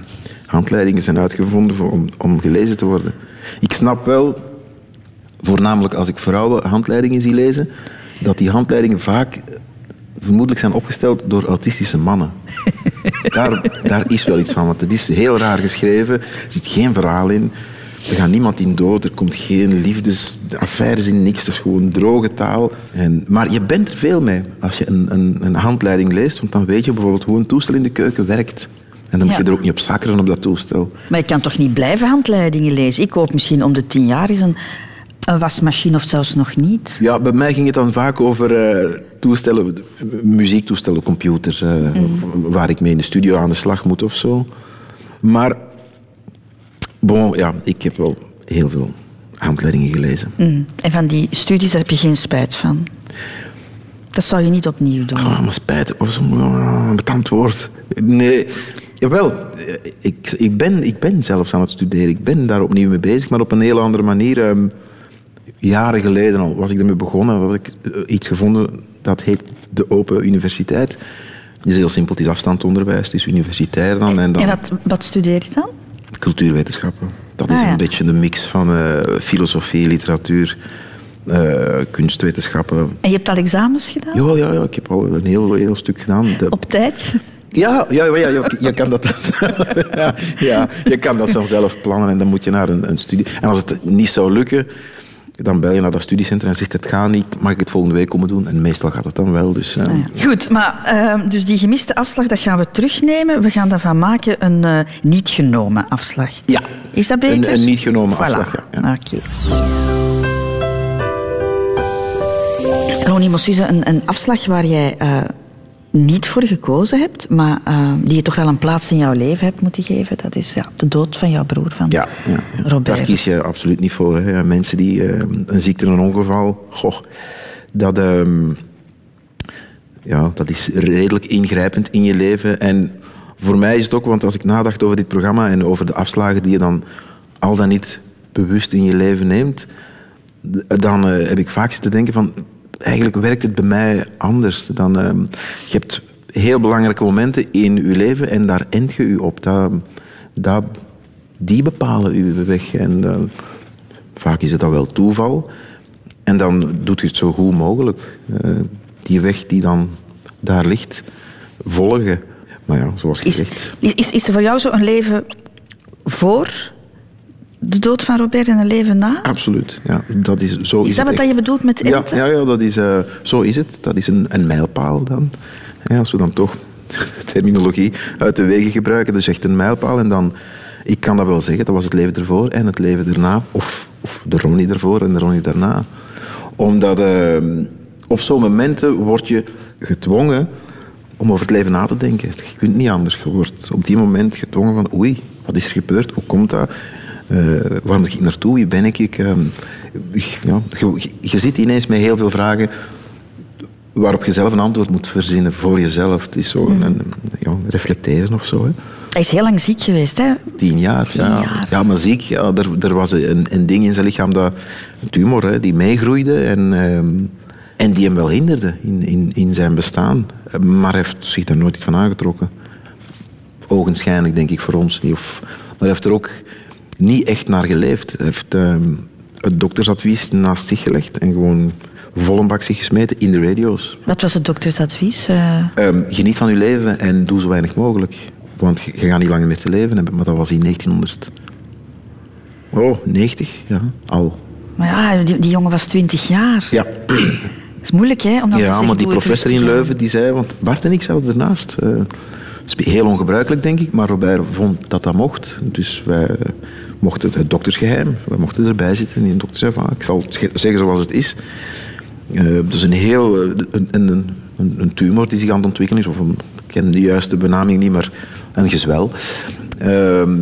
handleidingen zijn uitgevonden voor, om, om gelezen te worden. Ik snap wel, voornamelijk als ik vrouwen handleidingen zie lezen, dat die handleidingen vaak vermoedelijk zijn opgesteld door autistische mannen. daar, daar is wel iets van, want het is heel raar geschreven. Er zit geen verhaal in. Er gaat niemand in dood, er komt geen liefdesaffaires in, niks. Het is gewoon droge taal. En, maar je bent er veel mee als je een, een, een handleiding leest, want dan weet je bijvoorbeeld hoe een toestel in de keuken werkt. En dan moet je er ook niet op zakkeren op dat toestel. Maar je kan toch niet blijven handleidingen lezen? Ik koop misschien om de tien jaar eens een, een wasmachine of zelfs nog niet. Ja, bij mij ging het dan vaak over uh, toestellen, muziektoestellen, computers, uh, mm. waar ik mee in de studio aan de slag moet of zo. Maar Bon, ja, ik heb wel heel veel handleidingen gelezen. Mm. En van die studies daar heb je geen spijt van? Dat zou je niet opnieuw doen? Ah, maar spijt, of zo'n uh, betand woord. Nee, jawel, ik, ik, ben, ik ben zelfs aan het studeren. Ik ben daar opnieuw mee bezig, maar op een heel andere manier. Um, jaren geleden al was ik ermee begonnen. had ik uh, iets gevonden dat heet de Open Universiteit. Het is heel simpel, het is afstandsonderwijs, het is universitair dan. En, dan... en wat, wat studeer je dan? Cultuurwetenschappen. Dat is ah, ja. een beetje de mix van uh, filosofie, literatuur, uh, kunstwetenschappen. En je hebt al examens gedaan? Ja, ja, ja ik heb al een heel, heel stuk gedaan. De... Op tijd? Ja, ja, ja, ja je, kan dat ja, ja, je kan dat zelf plannen en dan moet je naar een, een studie. En als het niet zou lukken, dan bel je naar dat studiecentrum en zegt het gaat niet, mag ik het volgende week komen doen? En meestal gaat het dan wel. Dus, uh... ja. Goed, maar uh, dus die gemiste afslag, dat gaan we terugnemen. We gaan daarvan maken een uh, niet genomen afslag. Ja. Is dat beter? Een, een niet genomen voilà. afslag, ja. ja. Oké. Okay. Ronnie Mossuze, een, een afslag waar jij niet voor gekozen hebt, maar uh, die je toch wel een plaats in jouw leven hebt moeten geven. Dat is ja, de dood van jouw broer, van ja, ja, ja. Robert. Daar kies je absoluut niet voor. Hè. Mensen die uh, een ziekte, een ongeval, goh, dat, uh, ja, dat is redelijk ingrijpend in je leven. En voor mij is het ook, want als ik nadacht over dit programma en over de afslagen die je dan al dan niet bewust in je leven neemt, dan heb ik vaak zitten denken van eigenlijk werkt het bij mij anders. Dan, uh, je hebt heel belangrijke momenten in je leven en daar end je je op. Dat, dat, die bepalen uw weg. En uh, vaak is het dan wel toeval. En dan doet je het zo goed mogelijk. Uh, die weg die dan daar ligt, volgen. Maar ja, zoals gezegd. Is, is, is er voor jou zo een leven voor de dood van Robert en een leven na? Absoluut, ja. Dat is, zo is, is dat wat je bedoelt met enten? Ja, ja, ja dat is, uh, zo is het. Dat is een, een mijlpaal dan. Ja, als we dan toch terminologie uit de wegen gebruiken, dat is echt een mijlpaal. En dan, ik kan dat wel zeggen, dat was het leven ervoor en het leven daarna. Of, of de Ronnie ervoor en de Ronnie daarna. Omdat uh, op zo'n momenten word je gedwongen om over het leven na te denken. Je kunt niet anders. Je wordt op die moment gedwongen van oei, wat is er gebeurd? Hoe komt dat? Uh, waar moet ik naartoe? Wie ben ik? ik uh, ja, je, je, zit ineens met heel veel vragen. waarop je zelf een antwoord moet verzinnen voor jezelf. Het is zo een, een- ja, reflecteren of zo. Hè. Hij is heel lang ziek geweest, hè? Tien jaar. ja. ja, maar ziek. Ja, er, er was een, een ding in zijn lichaam, dat, een tumor, hè, die meegroeide en, ehm, en die hem wel hinderde in, in, in zijn bestaan. Maar hij heeft zich daar nooit iets van aangetrokken. Ogenschijnlijk, denk ik, voor ons niet. Of, maar hij heeft er ook niet echt naar geleefd. Hij heeft ehm, het doktersadvies naast zich gelegd en gewoon vol een bak zich gesmeten in de radio's. Wat was het doktersadvies? Eh, Ehm, geniet van je leven en doe zo weinig mogelijk. Want je je gaat niet langer meer te leven hebben. Maar dat was in 1900. Oh, 90, ja, al. maar ja, die, die jongen was 20 jaar. Ja, Het is moeilijk, hè? Om dan te ja zeggen, maar die professor in. Leuven die zei... Want Bart en ik zaten ernaast. dat is heel ongebruikelijk, denk ik. Maar Robert vond dat dat mocht. Dus wij mochten het doktersgeheim. Wij mochten erbij zitten. En die dokter zei van... Ik zal het ge- zeggen zoals het is. Eh, dus een heel... eh, Een, een, een, een tumor die zich aan het ontwikkelen is. Of een, ik ken de juiste benaming niet, maar een gezwel. Ehm,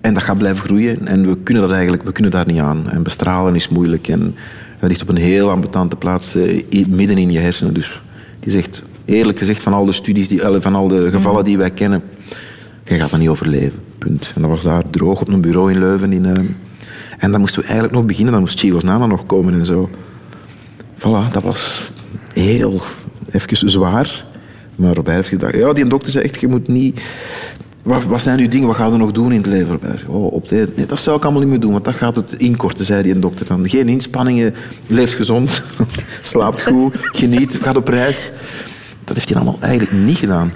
en dat gaat blijven groeien. En we kunnen dat eigenlijk, we kunnen daar niet aan. En bestralen is moeilijk. En dat ligt op een heel ambetante plaats eh, midden in je hersenen. Dus die zegt, eerlijk gezegd, van al de studies, die, van al de gevallen die wij kennen, je gaat dat niet overleven. Punt. En dat was daar droog op een bureau in Leuven. In, eh, en dan moesten we eigenlijk nog beginnen. Dan moest Chivos Nana nog komen en zo. Voilà, dat was heel even zwaar. Maar Robert heeft gedacht, ja, die dokter zei echt, je moet niet... Wat, zijn uw dingen, wat gaan we nog doen in het leven? Oh, op nee, dat zou ik allemaal niet meer doen, want dat gaat het inkorten, zei die dokter dan. Geen inspanningen, leeft gezond, slaapt goed, geniet, gaat op reis. Dat heeft hij allemaal eigenlijk niet gedaan.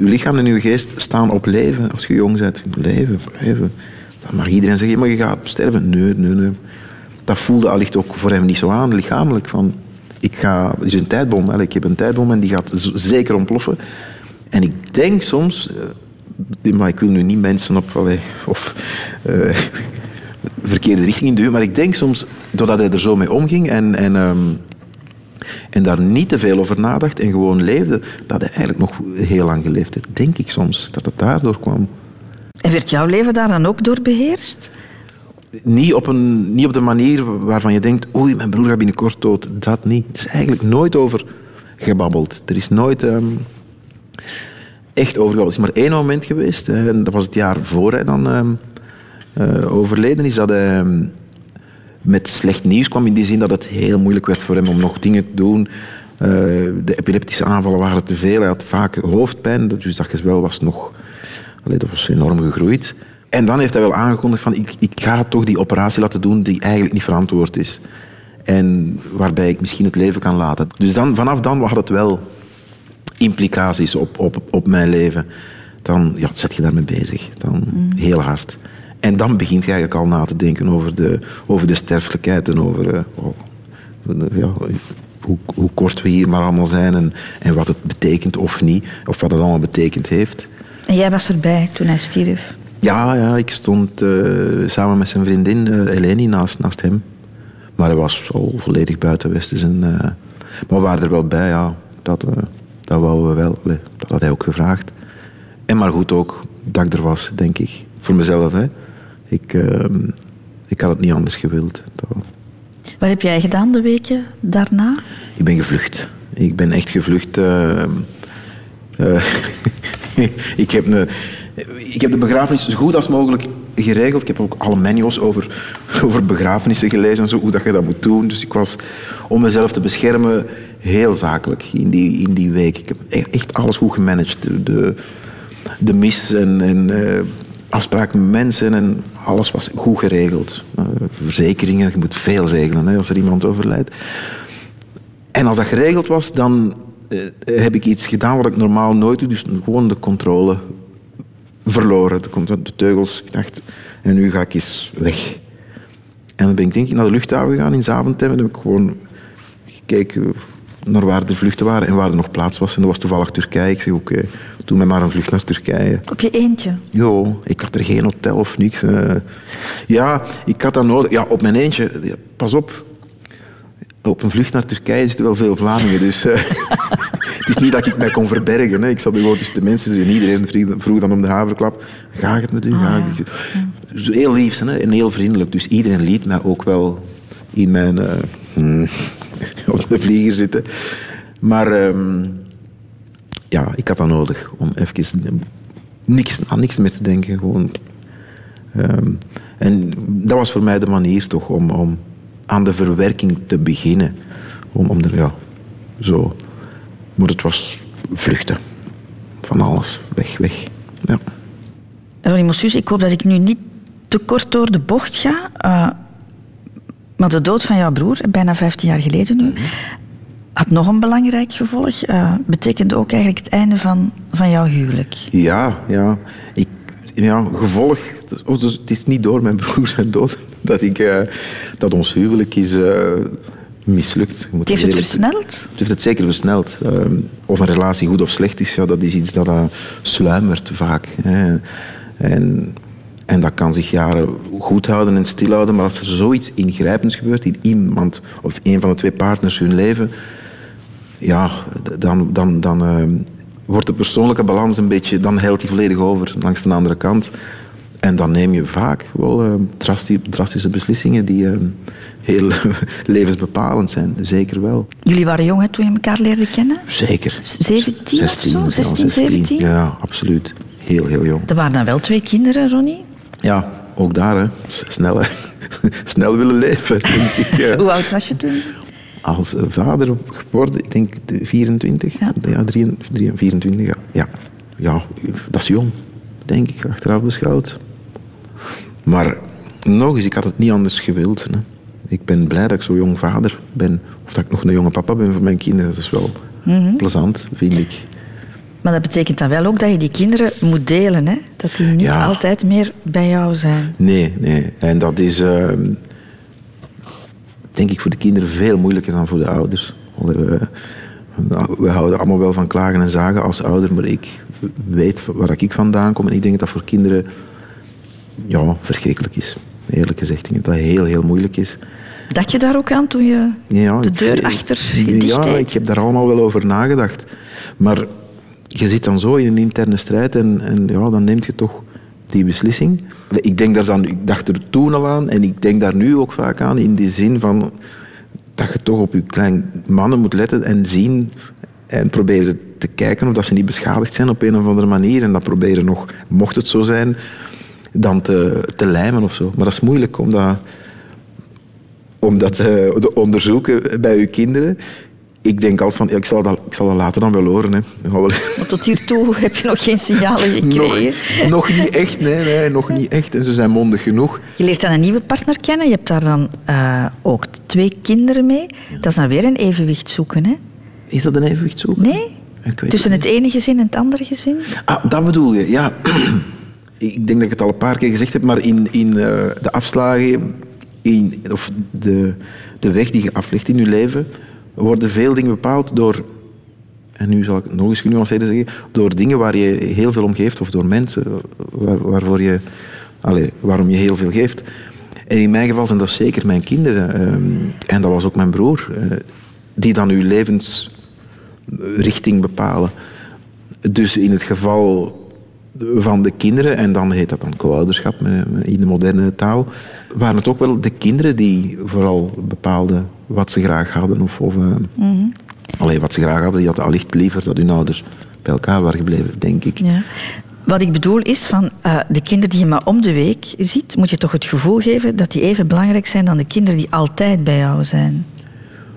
Uw lichaam en uw geest staan op leven als je jong bent. Leven, leven. Dan mag iedereen zeggen, maar je gaat sterven. Nee, nee, nee. Dat voelde allicht ook voor hem niet zo aan, lichamelijk. Van, ik ga, het is een tijdbom, hè. ik heb een tijdbom en die gaat zeker ontploffen. En ik denk soms, eh, maar ik wil nu niet mensen op of eh, verkeerde richting duwen, maar ik denk soms, doordat hij er zo mee omging en, en, ehm, en daar niet te veel over nadacht en gewoon leefde, dat hij eigenlijk nog heel lang geleefd heeft. Denk ik soms, dat het daardoor kwam. En werd jouw leven daar dan ook door beheerst? Niet op, een, niet op de manier waarvan je denkt, oei, mijn broer gaat binnenkort dood. Dat niet. Er is eigenlijk nooit over gebabbeld. Er is nooit ehm, echt over gebabbeld. Er is maar één moment geweest, en dat was het jaar voor hij dan ehm, eh, overleden is, dat hij ehm, met slecht nieuws kwam in die zin dat het heel moeilijk werd voor hem om nog dingen te doen. Eh, de epileptische aanvallen waren te veel. Hij had vaak hoofdpijn, dus dat gezwel was nog... Allee, dat was enorm gegroeid. En dan heeft hij wel aangekondigd van ik, ik ga toch die operatie laten doen die eigenlijk niet verantwoord is. En waarbij ik misschien het leven kan laten. Dus dan, vanaf dan had het wel implicaties op, op, op mijn leven. Dan ja, zet je daarmee bezig. Dan heel hard. En dan begint je eigenlijk al na te denken over de, over de sterfelijkheid en over eh, oh, ja, hoe, hoe kort we hier maar allemaal zijn en, en wat het betekent of niet. Of wat het allemaal betekend heeft. En jij was erbij toen hij stierf. Ja, ja ik stond eh, samen met zijn vriendin eh, Eleni naast, naast hem. Maar hij was al volledig buiten Westens. En, eh, maar we waren er wel bij, ja. Dat, dat wouden we wel. Allee, dat had hij ook gevraagd. En maar goed ook dat ik er was, denk ik. Voor mezelf, hè. Ik, eh, ik had het niet anders gewild. Wat heb jij gedaan de weken daarna? ik ben gevlucht. Ik ben echt gevlucht. eh, eh, ik, heb een, ik heb de begrafenis zo goed als mogelijk geregeld. Ik heb ook alle manuals over, over begrafenissen gelezen en zo, hoe dat je dat moet doen. Dus ik was, om mezelf te beschermen, heel zakelijk in die, in die week. Ik heb e- echt alles goed gemanaged. De, de, de mis en, en eh, afspraken met mensen en alles was goed geregeld. Eh, verzekeringen, je moet veel regelen hè, als er iemand overlijdt. En als dat geregeld was, dan eh, heb ik iets gedaan wat ik normaal nooit doe. Dus gewoon de controle verloren. De, teugels. Ik dacht, en nu ga ik eens weg. En dan ben ik denk ik naar de luchthaven gegaan in Zaventem. En heb ik gewoon gekeken naar waar de vluchten waren en waar er nog plaats was. En dat was toevallig Turkije. Ik zeg, oké, doe mij maar een vlucht naar Turkije. Op je eentje? Jo, ik had er geen hotel of niks. eh. ja, ik had dat nodig. Ja, op mijn eentje. Ja, Pas op. Op een vlucht naar Turkije zitten wel veel Vlamingen, dus... eh, het is niet dat ik mij kon verbergen. Hè. Ik zat gewoon tussen de mensen en iedereen vroeg- dan om de haverklap. Ga het met u? Ga het met u? Dus heel lief hè, en heel vriendelijk. Dus iedereen liet mij ook wel in mijn... eh, hmm, op de vlieger zitten. Maar ehm, ja, ik had dat nodig om even niks, aan niks meer te denken. Gewoon. Ehm, en dat was voor mij de manier toch om, om aan de verwerking te beginnen. Om, om er, ja, zo. Maar het was vluchten. Van alles. Weg, weg. Ja. Ronnie ik hoop dat ik nu niet te kort door de bocht ga. Uh, maar de dood van jouw broer, bijna 15 jaar geleden nu, had nog een belangrijk gevolg. Uh, betekende ook eigenlijk het einde van, van jouw huwelijk. Ja, ja. Ik, ja gevolg. Oh, dus het is niet door mijn broer zijn dood dat, ik, uh, dat ons huwelijk is uh, mislukt. Het heeft het versneld? Het heeft het zeker versneld. Of een relatie goed of slecht is, ja, dat is iets dat sluimert vaak. Hè. En, en dat kan zich jaren goed houden en stilhouden, maar als er zoiets ingrijpends gebeurt in iemand of een van de twee partners hun leven, ja, dan, dan, dan uh, wordt de persoonlijke balans een beetje, dan heilt die volledig over langs de andere kant. En dan neem je vaak wel uh, drastische beslissingen die uh, heel levensbepalend zijn. Zeker wel. Jullie waren jong hè, toen je elkaar leerde kennen? Zeker. 17 16, of zo? 16, 17? Ja, absoluut. Heel, heel jong. Er waren dan wel twee kinderen, Ronnie? Ja, ook daar. Hè. Snel, hè. Snel willen leven, denk ik. Hoe oud was je toen? Als vader geworden, ik denk 24. Ja, ja 23, 24, ja. ja. Ja, dat is jong, denk ik, achteraf beschouwd. Maar nog eens, ik had het niet anders gewild. Hè. Ik ben blij dat ik zo jong vader ben. Of dat ik nog een jonge papa ben voor mijn kinderen. Dat is wel mm plezant, vind ik. Maar dat betekent dan wel ook dat je die kinderen moet delen, hè? Dat die niet altijd meer bij jou zijn. Nee, nee. En dat is, uh, denk ik, voor de kinderen veel moeilijker dan voor de ouders. We, we houden allemaal wel van klagen en zagen als ouder, maar ik weet waar ik vandaan kom. En ik denk dat dat voor kinderen ja, verschrikkelijk is. Eerlijk gezegd, denk ik dat het heel, heel moeilijk is. Dacht je daar ook aan toen je ja, de deur achter je dicht Ja, ik heb daar allemaal wel over nagedacht. Maar je zit dan zo in een interne strijd en, en ja, dan neemt je toch die beslissing. Ik, denk daar dan, ik dacht er toen al aan en ik denk daar nu ook vaak aan in die zin van dat je toch op je klein mannen moet letten en zien en proberen te kijken of dat ze niet beschadigd zijn op een of andere manier. En dan proberen nog, mocht het zo zijn, dan te, te lijmen of zo. Maar dat is moeilijk om dat, om dat uh, te onderzoeken bij je kinderen ik denk al van, ik, zal dat, ik zal dat later dan wel horen. Hè. Maar tot hiertoe heb je nog geen signalen gekregen? Nog, nog, niet echt, nee, nee, nog niet echt. En ze zijn mondig genoeg. Je leert dan een nieuwe partner kennen. Je hebt daar dan uh, ook twee kinderen mee. Dat is dan weer een evenwicht zoeken, hè? Is dat een evenwicht zoeken? Nee. Tussen het ene gezin en het andere gezin? Ah, dat bedoel je, ja. ik denk dat ik het al een paar keer gezegd heb, maar in, in uh, de afslagen, in, of de, de weg die je aflegt in je leven worden veel dingen bepaald door, en nu zal ik het nog eens genuanceerder zeggen, door dingen waar je heel veel om geeft of door mensen waar, waarvoor je, allez, waarom je heel veel geeft. En in mijn geval zijn dat zeker mijn kinderen. Ehm, en dat was ook mijn broer. Uh, die dan uw levensrichting bepalen. Dus in het geval van de kinderen, en dan heet dat dan co-ouderschap in de moderne taal, waren het ook wel de kinderen die vooral bepaalden wat ze graag hadden. Of, of mm alleen wat ze graag hadden, die hadden allicht liever dat hun ouders bij elkaar waren gebleven, denk ik. Ja. Wat ik bedoel is, van uh, de kinderen die je maar om de week ziet, moet je toch het gevoel geven dat die even belangrijk zijn dan de kinderen die altijd bij jou zijn.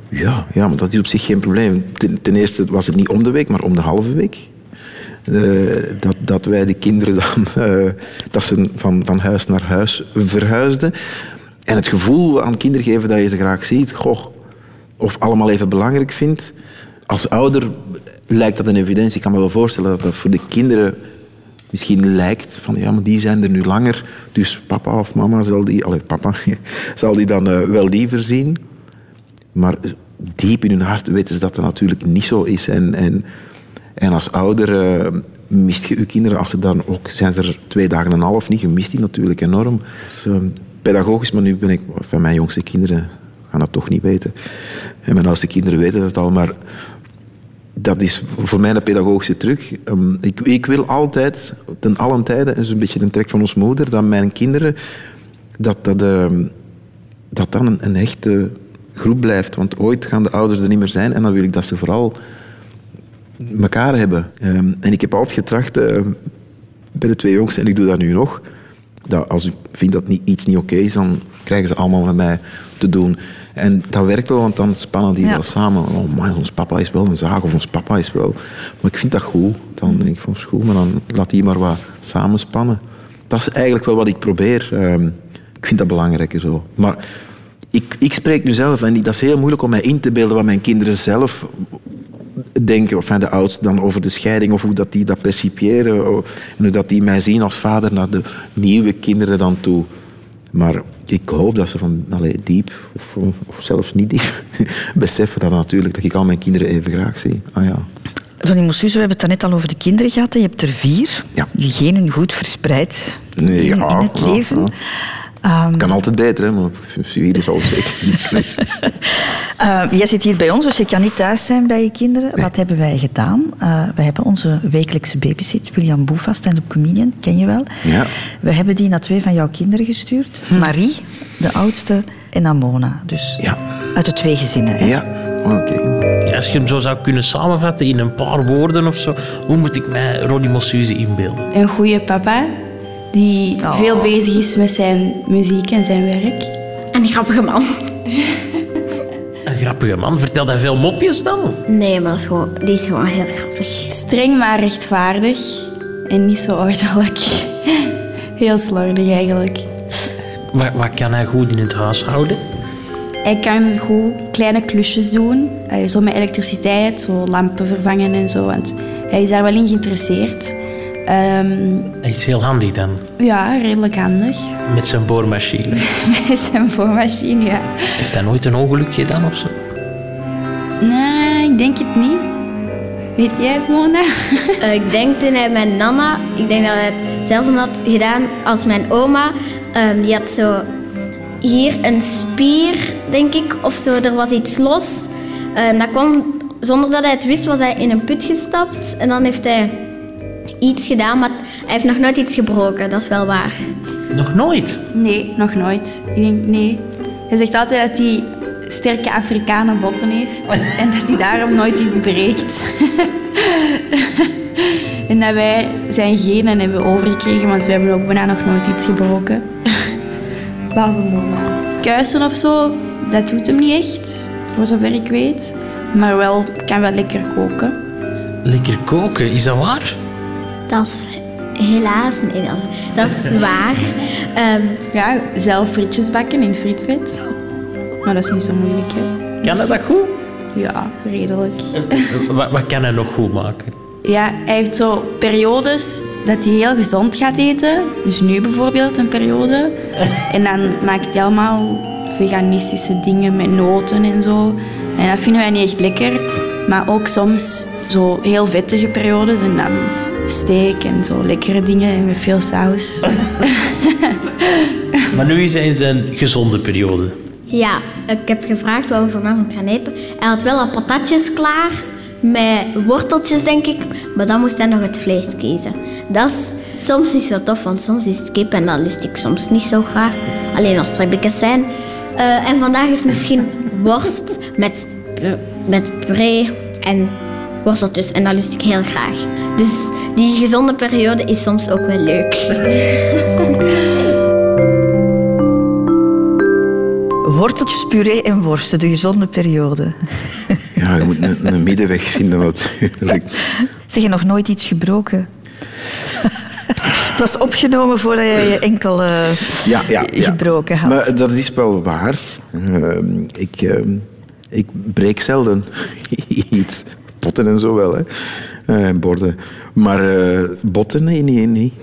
Ja, ja maar dat is op zich geen probleem. Ten, ten eerste was het niet om de week, maar om de halve week. Uh, dat, dat wij de kinderen dan uh, dat ze van, van huis naar huis verhuisden. En het gevoel aan kinderen geven dat je ze graag ziet, goh, of allemaal even belangrijk vindt. Als ouder lijkt dat een evidentie. Ik kan me wel voorstellen dat dat voor de kinderen misschien lijkt van ja, maar die zijn er nu langer, dus papa of mama zal die, allee, papa, zal die dan uh, wel liever zien. Maar diep in hun hart weten ze dat dat natuurlijk niet zo is. En, en, en als ouder uh, mist je je kinderen, als ze dan ook, zijn ze er twee dagen en een half niet, je mist die natuurlijk enorm. Dus, uh, pedagogisch, maar nu ben ik, van mijn jongste kinderen gaan dat toch niet weten. En mijn oudste kinderen weten dat al, maar dat is voor mij een pedagogische truc. Um, ik, ik, wil altijd, ten allen tijde, en dat is een beetje de trek van ons moeder, dat mijn kinderen, dat dat, um, dat dan een, een echte groep blijft. Want ooit gaan de ouders er niet meer zijn en dan wil ik dat ze vooral elkaar hebben. Ehm, en ik heb altijd getracht eh, bij de twee jongens, en ik doe dat nu nog, dat als ik vind dat niet, iets niet oké is, dan krijgen ze allemaal met mij te doen. En dat werkt wel, want dan spannen die Ja. wel samen. Oh man, ons papa is wel een zaag, of ons papa is wel... Maar ik vind dat goed. Dan denk ik van, is goed, maar dan laat die maar wat samenspannen. Dat is eigenlijk wel wat ik probeer. Ehm, ik vind dat belangrijk zo. Maar ik, ik spreek nu zelf, en dat is heel moeilijk om mij in te beelden wat mijn kinderen zelf denken, of de oudsten dan over de scheiding, of hoe dat die dat percipiëren, o- en hoe dat die mij zien als vader naar de nieuwe kinderen dan toe. Maar ik hoop dat ze van allee, diep, of, of zelfs niet diep, beseffen dat natuurlijk, dat ik al mijn kinderen even graag zie. Ah ja. Ronnie Mossuze, we hebben het net al over de kinderen gehad. Je hebt er vier. Ja. Je genen goed verspreid in, ja, in het leven. ja. Ehm, Kan altijd beter, hè, maar vier is al zeker niet slecht. Eh, jij zit hier bij ons, dus je kan niet thuis zijn bij je kinderen. Wat hebben wij gedaan? Eh wij hebben onze wekelijkse babysit, William Boefa, stand-up comedian, ken je wel. Ja. We hebben die naar twee van jouw kinderen gestuurd. Marie, de oudste, en Amona. Dus Ja. uit de twee gezinnen. hè. Ja, oké. Als je hem zo zou kunnen samenvatten in een paar woorden of zo, hoe moet ik mij Ronnie Mossuze inbeelden? Een goede papa die veel bezig is met zijn muziek en zijn werk. Een grappige man. Een grappige man. Vertelt hij veel mopjes dan? Nee, maar is gewoon, die is gewoon heel grappig. Streng maar rechtvaardig en niet zo ordelijk. Heel slordig eigenlijk. Wat, wat kan hij goed in het huishouden? Hij kan goed kleine klusjes doen, zo met elektriciteit, zo lampen vervangen en zo, want hij is daar wel in geïnteresseerd. Ehm, Hij is heel handig dan, ja, redelijk handig. met zijn boormachine. Met zijn voormachine, ja. Heeft hij nooit een ongeluk gedaan of zo? Nee, ik denk het niet. Weet jij, Mona? Eh, ik denk toen hij met Nana, ik denk dat hij het zelf had gedaan als mijn oma. ehm, die had zo hier een spier, denk ik, of zo. Er was iets los. En dat kwam, zonder dat hij het wist, was hij in een put gestapt. En dan heeft hij iets gedaan, maar hij heeft nog nooit iets gebroken. Dat is wel waar. Nog nooit? Nee, nog nooit. Ik denk, nee. Hij zegt altijd dat hij sterke Afrikanen botten heeft en dat hij daarom nooit iets breekt. en dat wij zijn genen hebben overgekregen, want we hebben ook bijna nog nooit iets gebroken. Behalve Mona. Kuisen of zo, dat doet hem niet echt, voor zover ik weet. Maar wel, kan wel lekker koken. Lekker koken, is dat waar? Dat is helaas nee, dat, dat is waar. Ehm, Ja, zelf frietjes bakken in frietvet. Maar dat is niet zo moeilijk, hè. Kan hij dat goed? Ja, redelijk. Wat, wat kan hij nog goed maken? Ja, hij heeft zo periodes dat hij heel gezond gaat eten. Dus nu bijvoorbeeld een periode. En dan maakt hij allemaal veganistische dingen met noten en zo. En dat vinden wij niet echt lekker. Maar ook soms zo heel vettige periodes en dan steak en zo lekkere dingen met veel saus. Maar nu is hij in zijn gezonde periode. Ja, ik heb gevraagd wat we vanavond gaan eten. Hij had wel al patatjes klaar, met worteltjes denk ik, maar dan moest hij nog het vlees kiezen. Dat is soms niet zo tof, want soms is het kip en dat lust ik soms niet zo graag. Alleen als het ribbekjes zijn. Eh, en vandaag is misschien worst met, met puree en worteltjes en dat lust ik heel graag. Dus die gezonde periode is soms ook wel leuk. Worteltjes, puree en worsten, de gezonde periode. Ja, je moet een, een middenweg vinden natuurlijk. Zeg je nog nooit iets gebroken? Het was opgenomen voordat je je enkel eh, Ja, ja, ja. gebroken had. Maar dat is wel waar. Ehm, ik, ehm, ik breek zelden iets. Potten en zo wel, hè. Eh, En borden. Maar eh, botten, nee, nee, nee.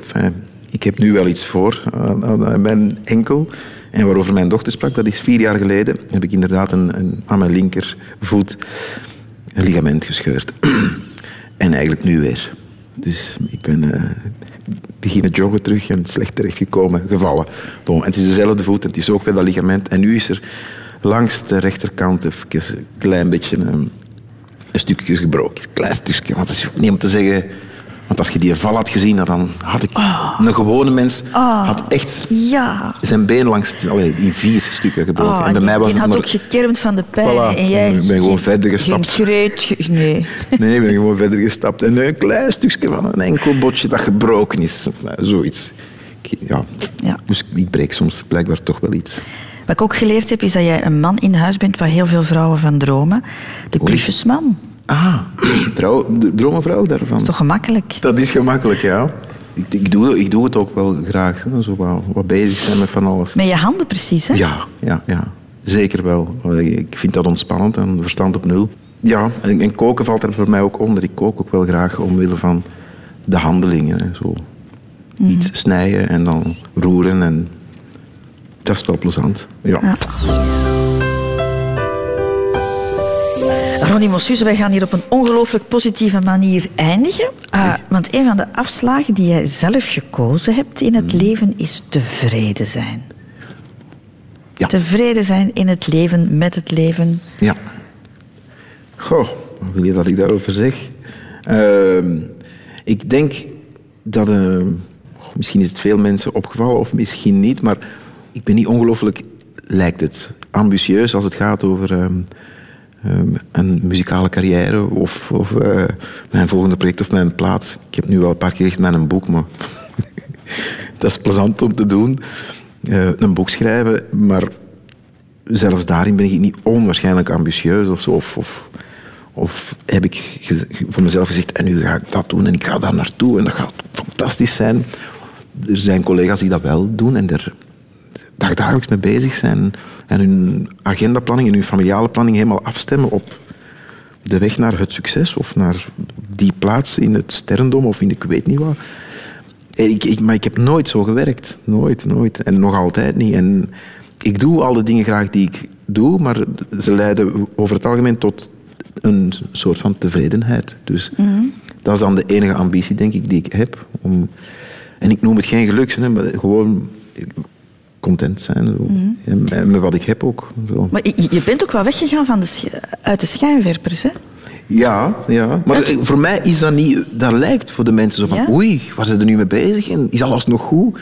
Ik heb nu wel iets voor aan, aan- mijn enkel. En waarover mijn dochter sprak, dat is vier jaar geleden, heb ik inderdaad een, aan mijn linkervoet een ligament gescheurd. en eigenlijk nu weer. Dus ik ben eh, beginnen joggen terug en slecht terechtgekomen, gevallen. Bon, het is dezelfde voet en het is ook weer dat ligament. En nu is er langs de rechterkant even een klein beetje een, een stukje gebroken. Een klein stukje, want het is ook niet om te zeggen Want als je die val had gezien, dan had ik... Een gewone mens Ah. had echt Ja. zijn been langs allee, in vier stukken gebroken. Oh, en bij die, mij was die het had maar... ook gekermd van de pijn. Voilà. En jij Ik ben gewoon geen- verder gestapt. Geen kreet, nee. Nee, ik ben gewoon verder gestapt. En een klein stukje van een enkel botje dat gebroken is. Of, nou, zoiets. Ik- Ja. Ja. Dus ik breek soms blijkbaar toch wel iets. Wat ik ook geleerd heb, is dat jij een man in huis bent waar heel veel vrouwen van dromen. De klusjesman. Ah, trouw, de dromenvrouw daarvan. Dat is toch gemakkelijk? Dat is gemakkelijk, ja. Ik, ik, doe, ik doe het ook wel graag. Hè. Zo wat, wat bezig zijn met van alles. Met je handen precies, hè? Ja, ja, ja. Zeker wel. Ik vind dat ontspannend en verstand op nul. Ja, en, en koken valt er voor mij ook onder. Ik kook ook wel graag omwille van de handelingen. Hè. Zo. Mhm. Iets snijden en dan roeren. En dat is wel plezant. Ja. Ronnie Mossuze, wij gaan hier op een ongelooflijk positieve manier eindigen. Ah, want een van de afslagen die jij zelf gekozen hebt in het leven is tevreden zijn. Tevreden zijn in het leven, met het leven. Ja. Goh, wat wil je dat ik daarover zeg? Ehm, ik denk dat... goh, misschien is het veel mensen opgevallen, of misschien niet, maar ik ben niet ongelooflijk, lijkt het, ambitieus als het gaat over ehm, ehm, een muzikale carrière of, of eh, mijn volgende project of mijn plaat. Ik heb nu wel een paar keer met een boek, maar dat is plezant om te doen. Eh, een boek schrijven, maar zelfs daarin ben ik niet onwaarschijnlijk ambitieus of zo. Of, of, of heb ik voor mezelf gezegd, en nu ga ik dat doen en ik ga daar naartoe en dat gaat fantastisch zijn. Er zijn collega's die dat wel doen en er dagdagelijks mee bezig zijn en hun agendaplanning en hun familiale planning helemaal afstemmen op de weg naar het succes of naar die plaats in het sterrendom of in ik weet niet wat. Ik, ik, maar ik heb nooit zo gewerkt. Nooit, nooit. En nog altijd niet. En ik doe al de dingen graag die ik doe, maar ze leiden over het algemeen tot een soort van tevredenheid. Dus dat is dan de enige ambitie, denk ik, die ik heb. Om, en ik noem het geen geluk, hè, maar gewoon content zijn. Zo. en, en met wat ik heb ook. Zo. Maar je, bent ook wel weggegaan van de, uit de schijnwerpers, hè? Ja, ja. Maar eh, voor mij is dat niet... Dat lijkt voor de mensen zo van... Ja? Oei, waar zijn er nu mee bezig? En is alles nog goed?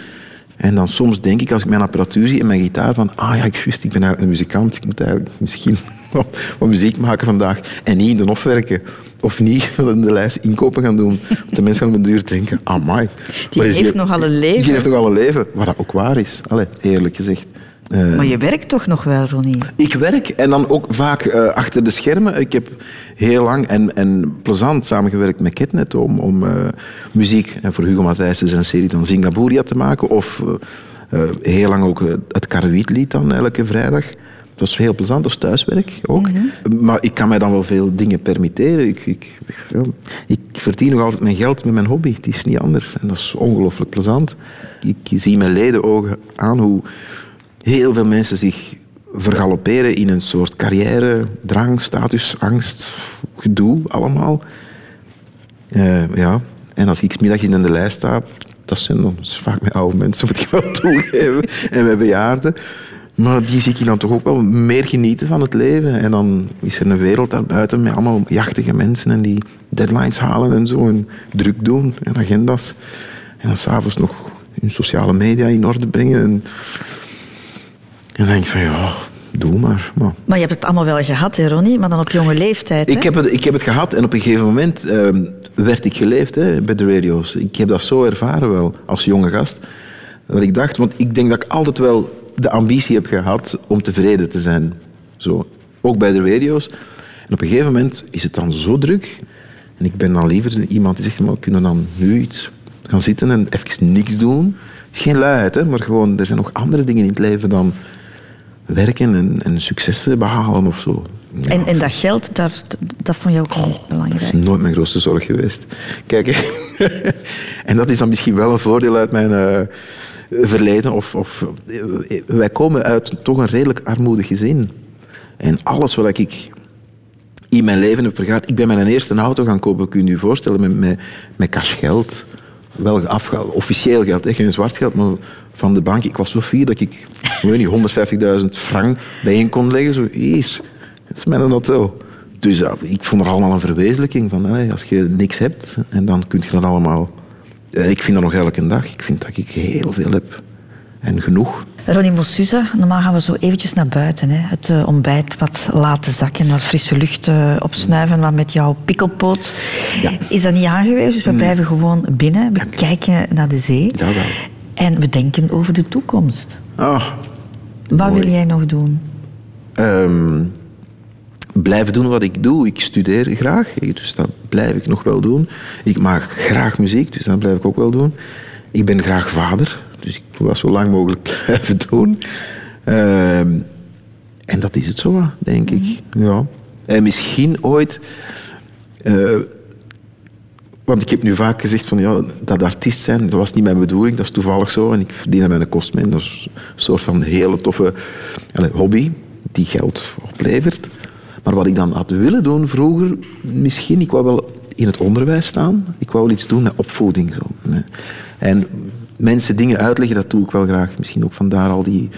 En dan soms denk ik, als ik mijn apparatuur zie en mijn gitaar, van... Ah ja, ik, juist, ik ben eigenlijk een muzikant. Ik moet eigenlijk misschien wat, wat muziek maken vandaag. En niet in de hof werken. Of niet in de lijst inkopen gaan doen. Want de mensen gaan op de duur denken... Amai. Die heeft nogal een leven. Die heeft nogal een leven. Wat dat ook waar is. Allee, eerlijk gezegd. Eh, Maar je werkt toch nog wel, Ronnie? ik werk en dan ook vaak eh, achter de schermen. Ik heb heel lang en, en plezant samengewerkt met Ketnet om, om eh, muziek en voor Hugo Matthijssen zijn serie dan Zingaburia te maken. Of heel lang ook het Karawietlied dan elke vrijdag. Dat was heel plezant, dat is thuiswerk ook. Maar ik kan mij dan wel veel dingen permitteren. Ik, ik, ja, ik verdien nog altijd mijn geld met mijn hobby. Het is niet anders. En dat is ongelooflijk plezant. Ik zie mijn leden ogen aan hoe heel veel mensen zich vergalopperen in een soort carrière, drang, status, angst, gedoe, allemaal. Eh, ja. En als ik middags in de lijst sta, dat zijn dan vaak met oude mensen, moet ik wel toegeven, en met bejaarden. Maar die zie ik dan toch ook wel meer genieten van het leven. En dan is er een wereld daarbuiten met allemaal jachtige mensen en die deadlines halen en zo. En druk doen en agenda's. En dan s'avonds nog hun sociale media in orde brengen. En, en dan denk ik van ja, doe maar. maar Maar je hebt het allemaal wel gehad, hè, Ronnie? Maar dan op jonge leeftijd, hè? ik heb, het, ik heb het gehad en op een gegeven moment ehm, werd ik geleefd hè, bij de radio's. Ik heb dat zo ervaren wel, als jonge gast. Dat ik dacht, want ik denk dat ik altijd wel de ambitie heb gehad om tevreden te zijn. Zo. Ook bij de radio's. En op een gegeven moment is het dan zo druk. En ik ben dan liever iemand die zegt, maar we kunnen dan nu iets gaan zitten en even niks doen. Geen luiheid, hè, maar gewoon, er zijn nog andere dingen in het leven dan werken en, en successen behalen of zo. Ja, En, en dat geld, daar, dat vond je ook niet belangrijk. dat is nooit mijn grootste zorg geweest. Kijk, en dat is dan misschien wel een voordeel uit mijn eh, verleden. Of, of, eh, wij komen uit toch een redelijk armoedig gezin. En alles wat ik in mijn leven heb vergaard... Ik ben mijn eerste auto gaan kopen, kun je je voorstellen, met, met, met cashgeld. Wel afgehaald, officieel geld, hè, geen zwart geld, maar van de bank. Ik was zo fier dat ik, ik weet niet, 150.000 frank bijeen kon leggen. Zo, eens, dat is mijn auto. Dus ik vond er allemaal een verwezenlijking van. Hè, als je niks hebt, en dan kun je dat allemaal... Ja, ik vind dat nog elke dag. Ik vind dat ik heel veel heb. En genoeg. Ronnie Mossuza, normaal gaan we zo eventjes naar buiten. Hè. Het eh, ontbijt wat laten zakken, wat frisse lucht eh, opsnuiven, wat met jouw pikkelpoot. Is dat niet aangewezen? Dus we blijven gewoon binnen. We kijken naar de zee. Ja, wel. En we denken over de toekomst. Ah, Wat mooi. wil jij nog doen? Ehm, blijven doen wat ik doe. Ik studeer graag, dus dat blijf ik nog wel doen. Ik maak graag muziek, dus dat blijf ik ook wel doen. Ik ben graag vader, dus ik wil dat zo lang mogelijk blijven doen. Ehm, en dat is het zo, denk ik. Ja. En misschien ooit... eh, want ik heb nu vaak gezegd van ja, dat artiest zijn, dat was niet mijn bedoeling, dat is toevallig zo. En ik verdien er mijn kost mee. Dat is een soort van hele toffe hobby die geld oplevert. Maar wat ik dan had willen doen vroeger, misschien, ik wou wel in het onderwijs staan. Ik wou wel iets doen met opvoeding. Zo. En mensen dingen uitleggen, dat doe ik wel graag. Misschien ook vandaar al die,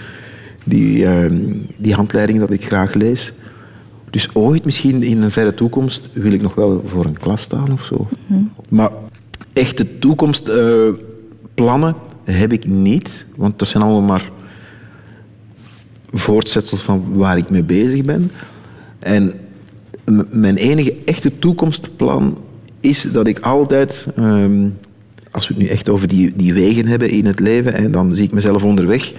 die, ehm, die handleidingen dat ik graag lees. Dus ooit, misschien in een verre toekomst, wil ik nog wel voor een klas staan of zo. Maar echte toekomstplannen heb ik niet, want dat zijn allemaal maar voortzetsels van waar ik mee bezig ben. En mijn enige echte toekomstplan is dat ik altijd, ehm, als we het nu echt over die, die wegen hebben in het leven, en dan zie ik mezelf onderweg,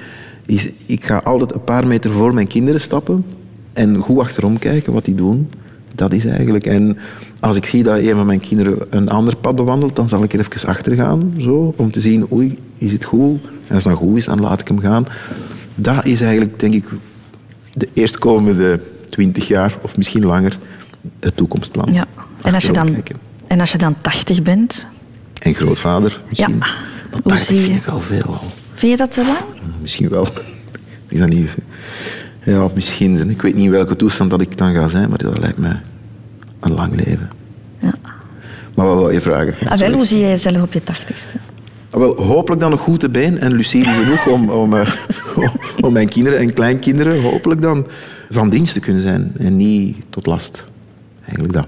is ik ga altijd een paar meter voor mijn kinderen stappen en goed achterom kijken wat die doen. Dat is eigenlijk. En als ik zie dat een van mijn kinderen een ander pad bewandelt, dan zal ik er even achter gaan, zo, om te zien, oei, is het goed? En als dat goed is, dan laat ik hem gaan. Dat is eigenlijk, denk ik, de eerstkomende twintig jaar, of misschien langer, het toekomstplan. Ja. En als, je dan, kijken. en als je dan 80 bent, En grootvader, misschien. Ja. Maar Hoe 80 zie je- vind ik wel veel al. vind je dat te lang? Misschien wel. Is dat niet... Ja, misschien. Ik weet niet in welke toestand dat ik dan ga zijn, maar dat lijkt mij een lang leven. Ja. Maar wat wil je vragen? Ah, wel, hoe zie jij jezelf op je tachtigste? Ah, Wel, hopelijk dan nog goed te been en lucide genoeg om, om, eh, om mijn kinderen en kleinkinderen hopelijk dan van dienst te kunnen zijn en niet tot last. Eigenlijk dat.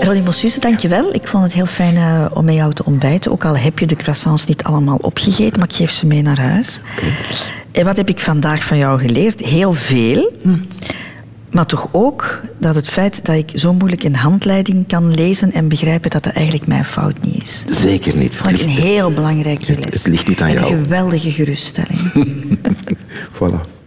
Ronnie Mossuze, dankjewel. Ik vond het heel fijn eh, om met jou te ontbijten. Ook al heb je de croissants niet allemaal opgegeten, maar ik geef ze mee naar huis. En wat heb ik vandaag van jou geleerd? Heel veel. Maar toch ook dat het feit dat ik zo moeilijk een handleiding kan lezen en begrijpen dat dat eigenlijk mijn fout niet is. Zeker niet. Vond ik een heel belangrijke les. het ligt niet aan jou. Een geweldige geruststelling. Voilà.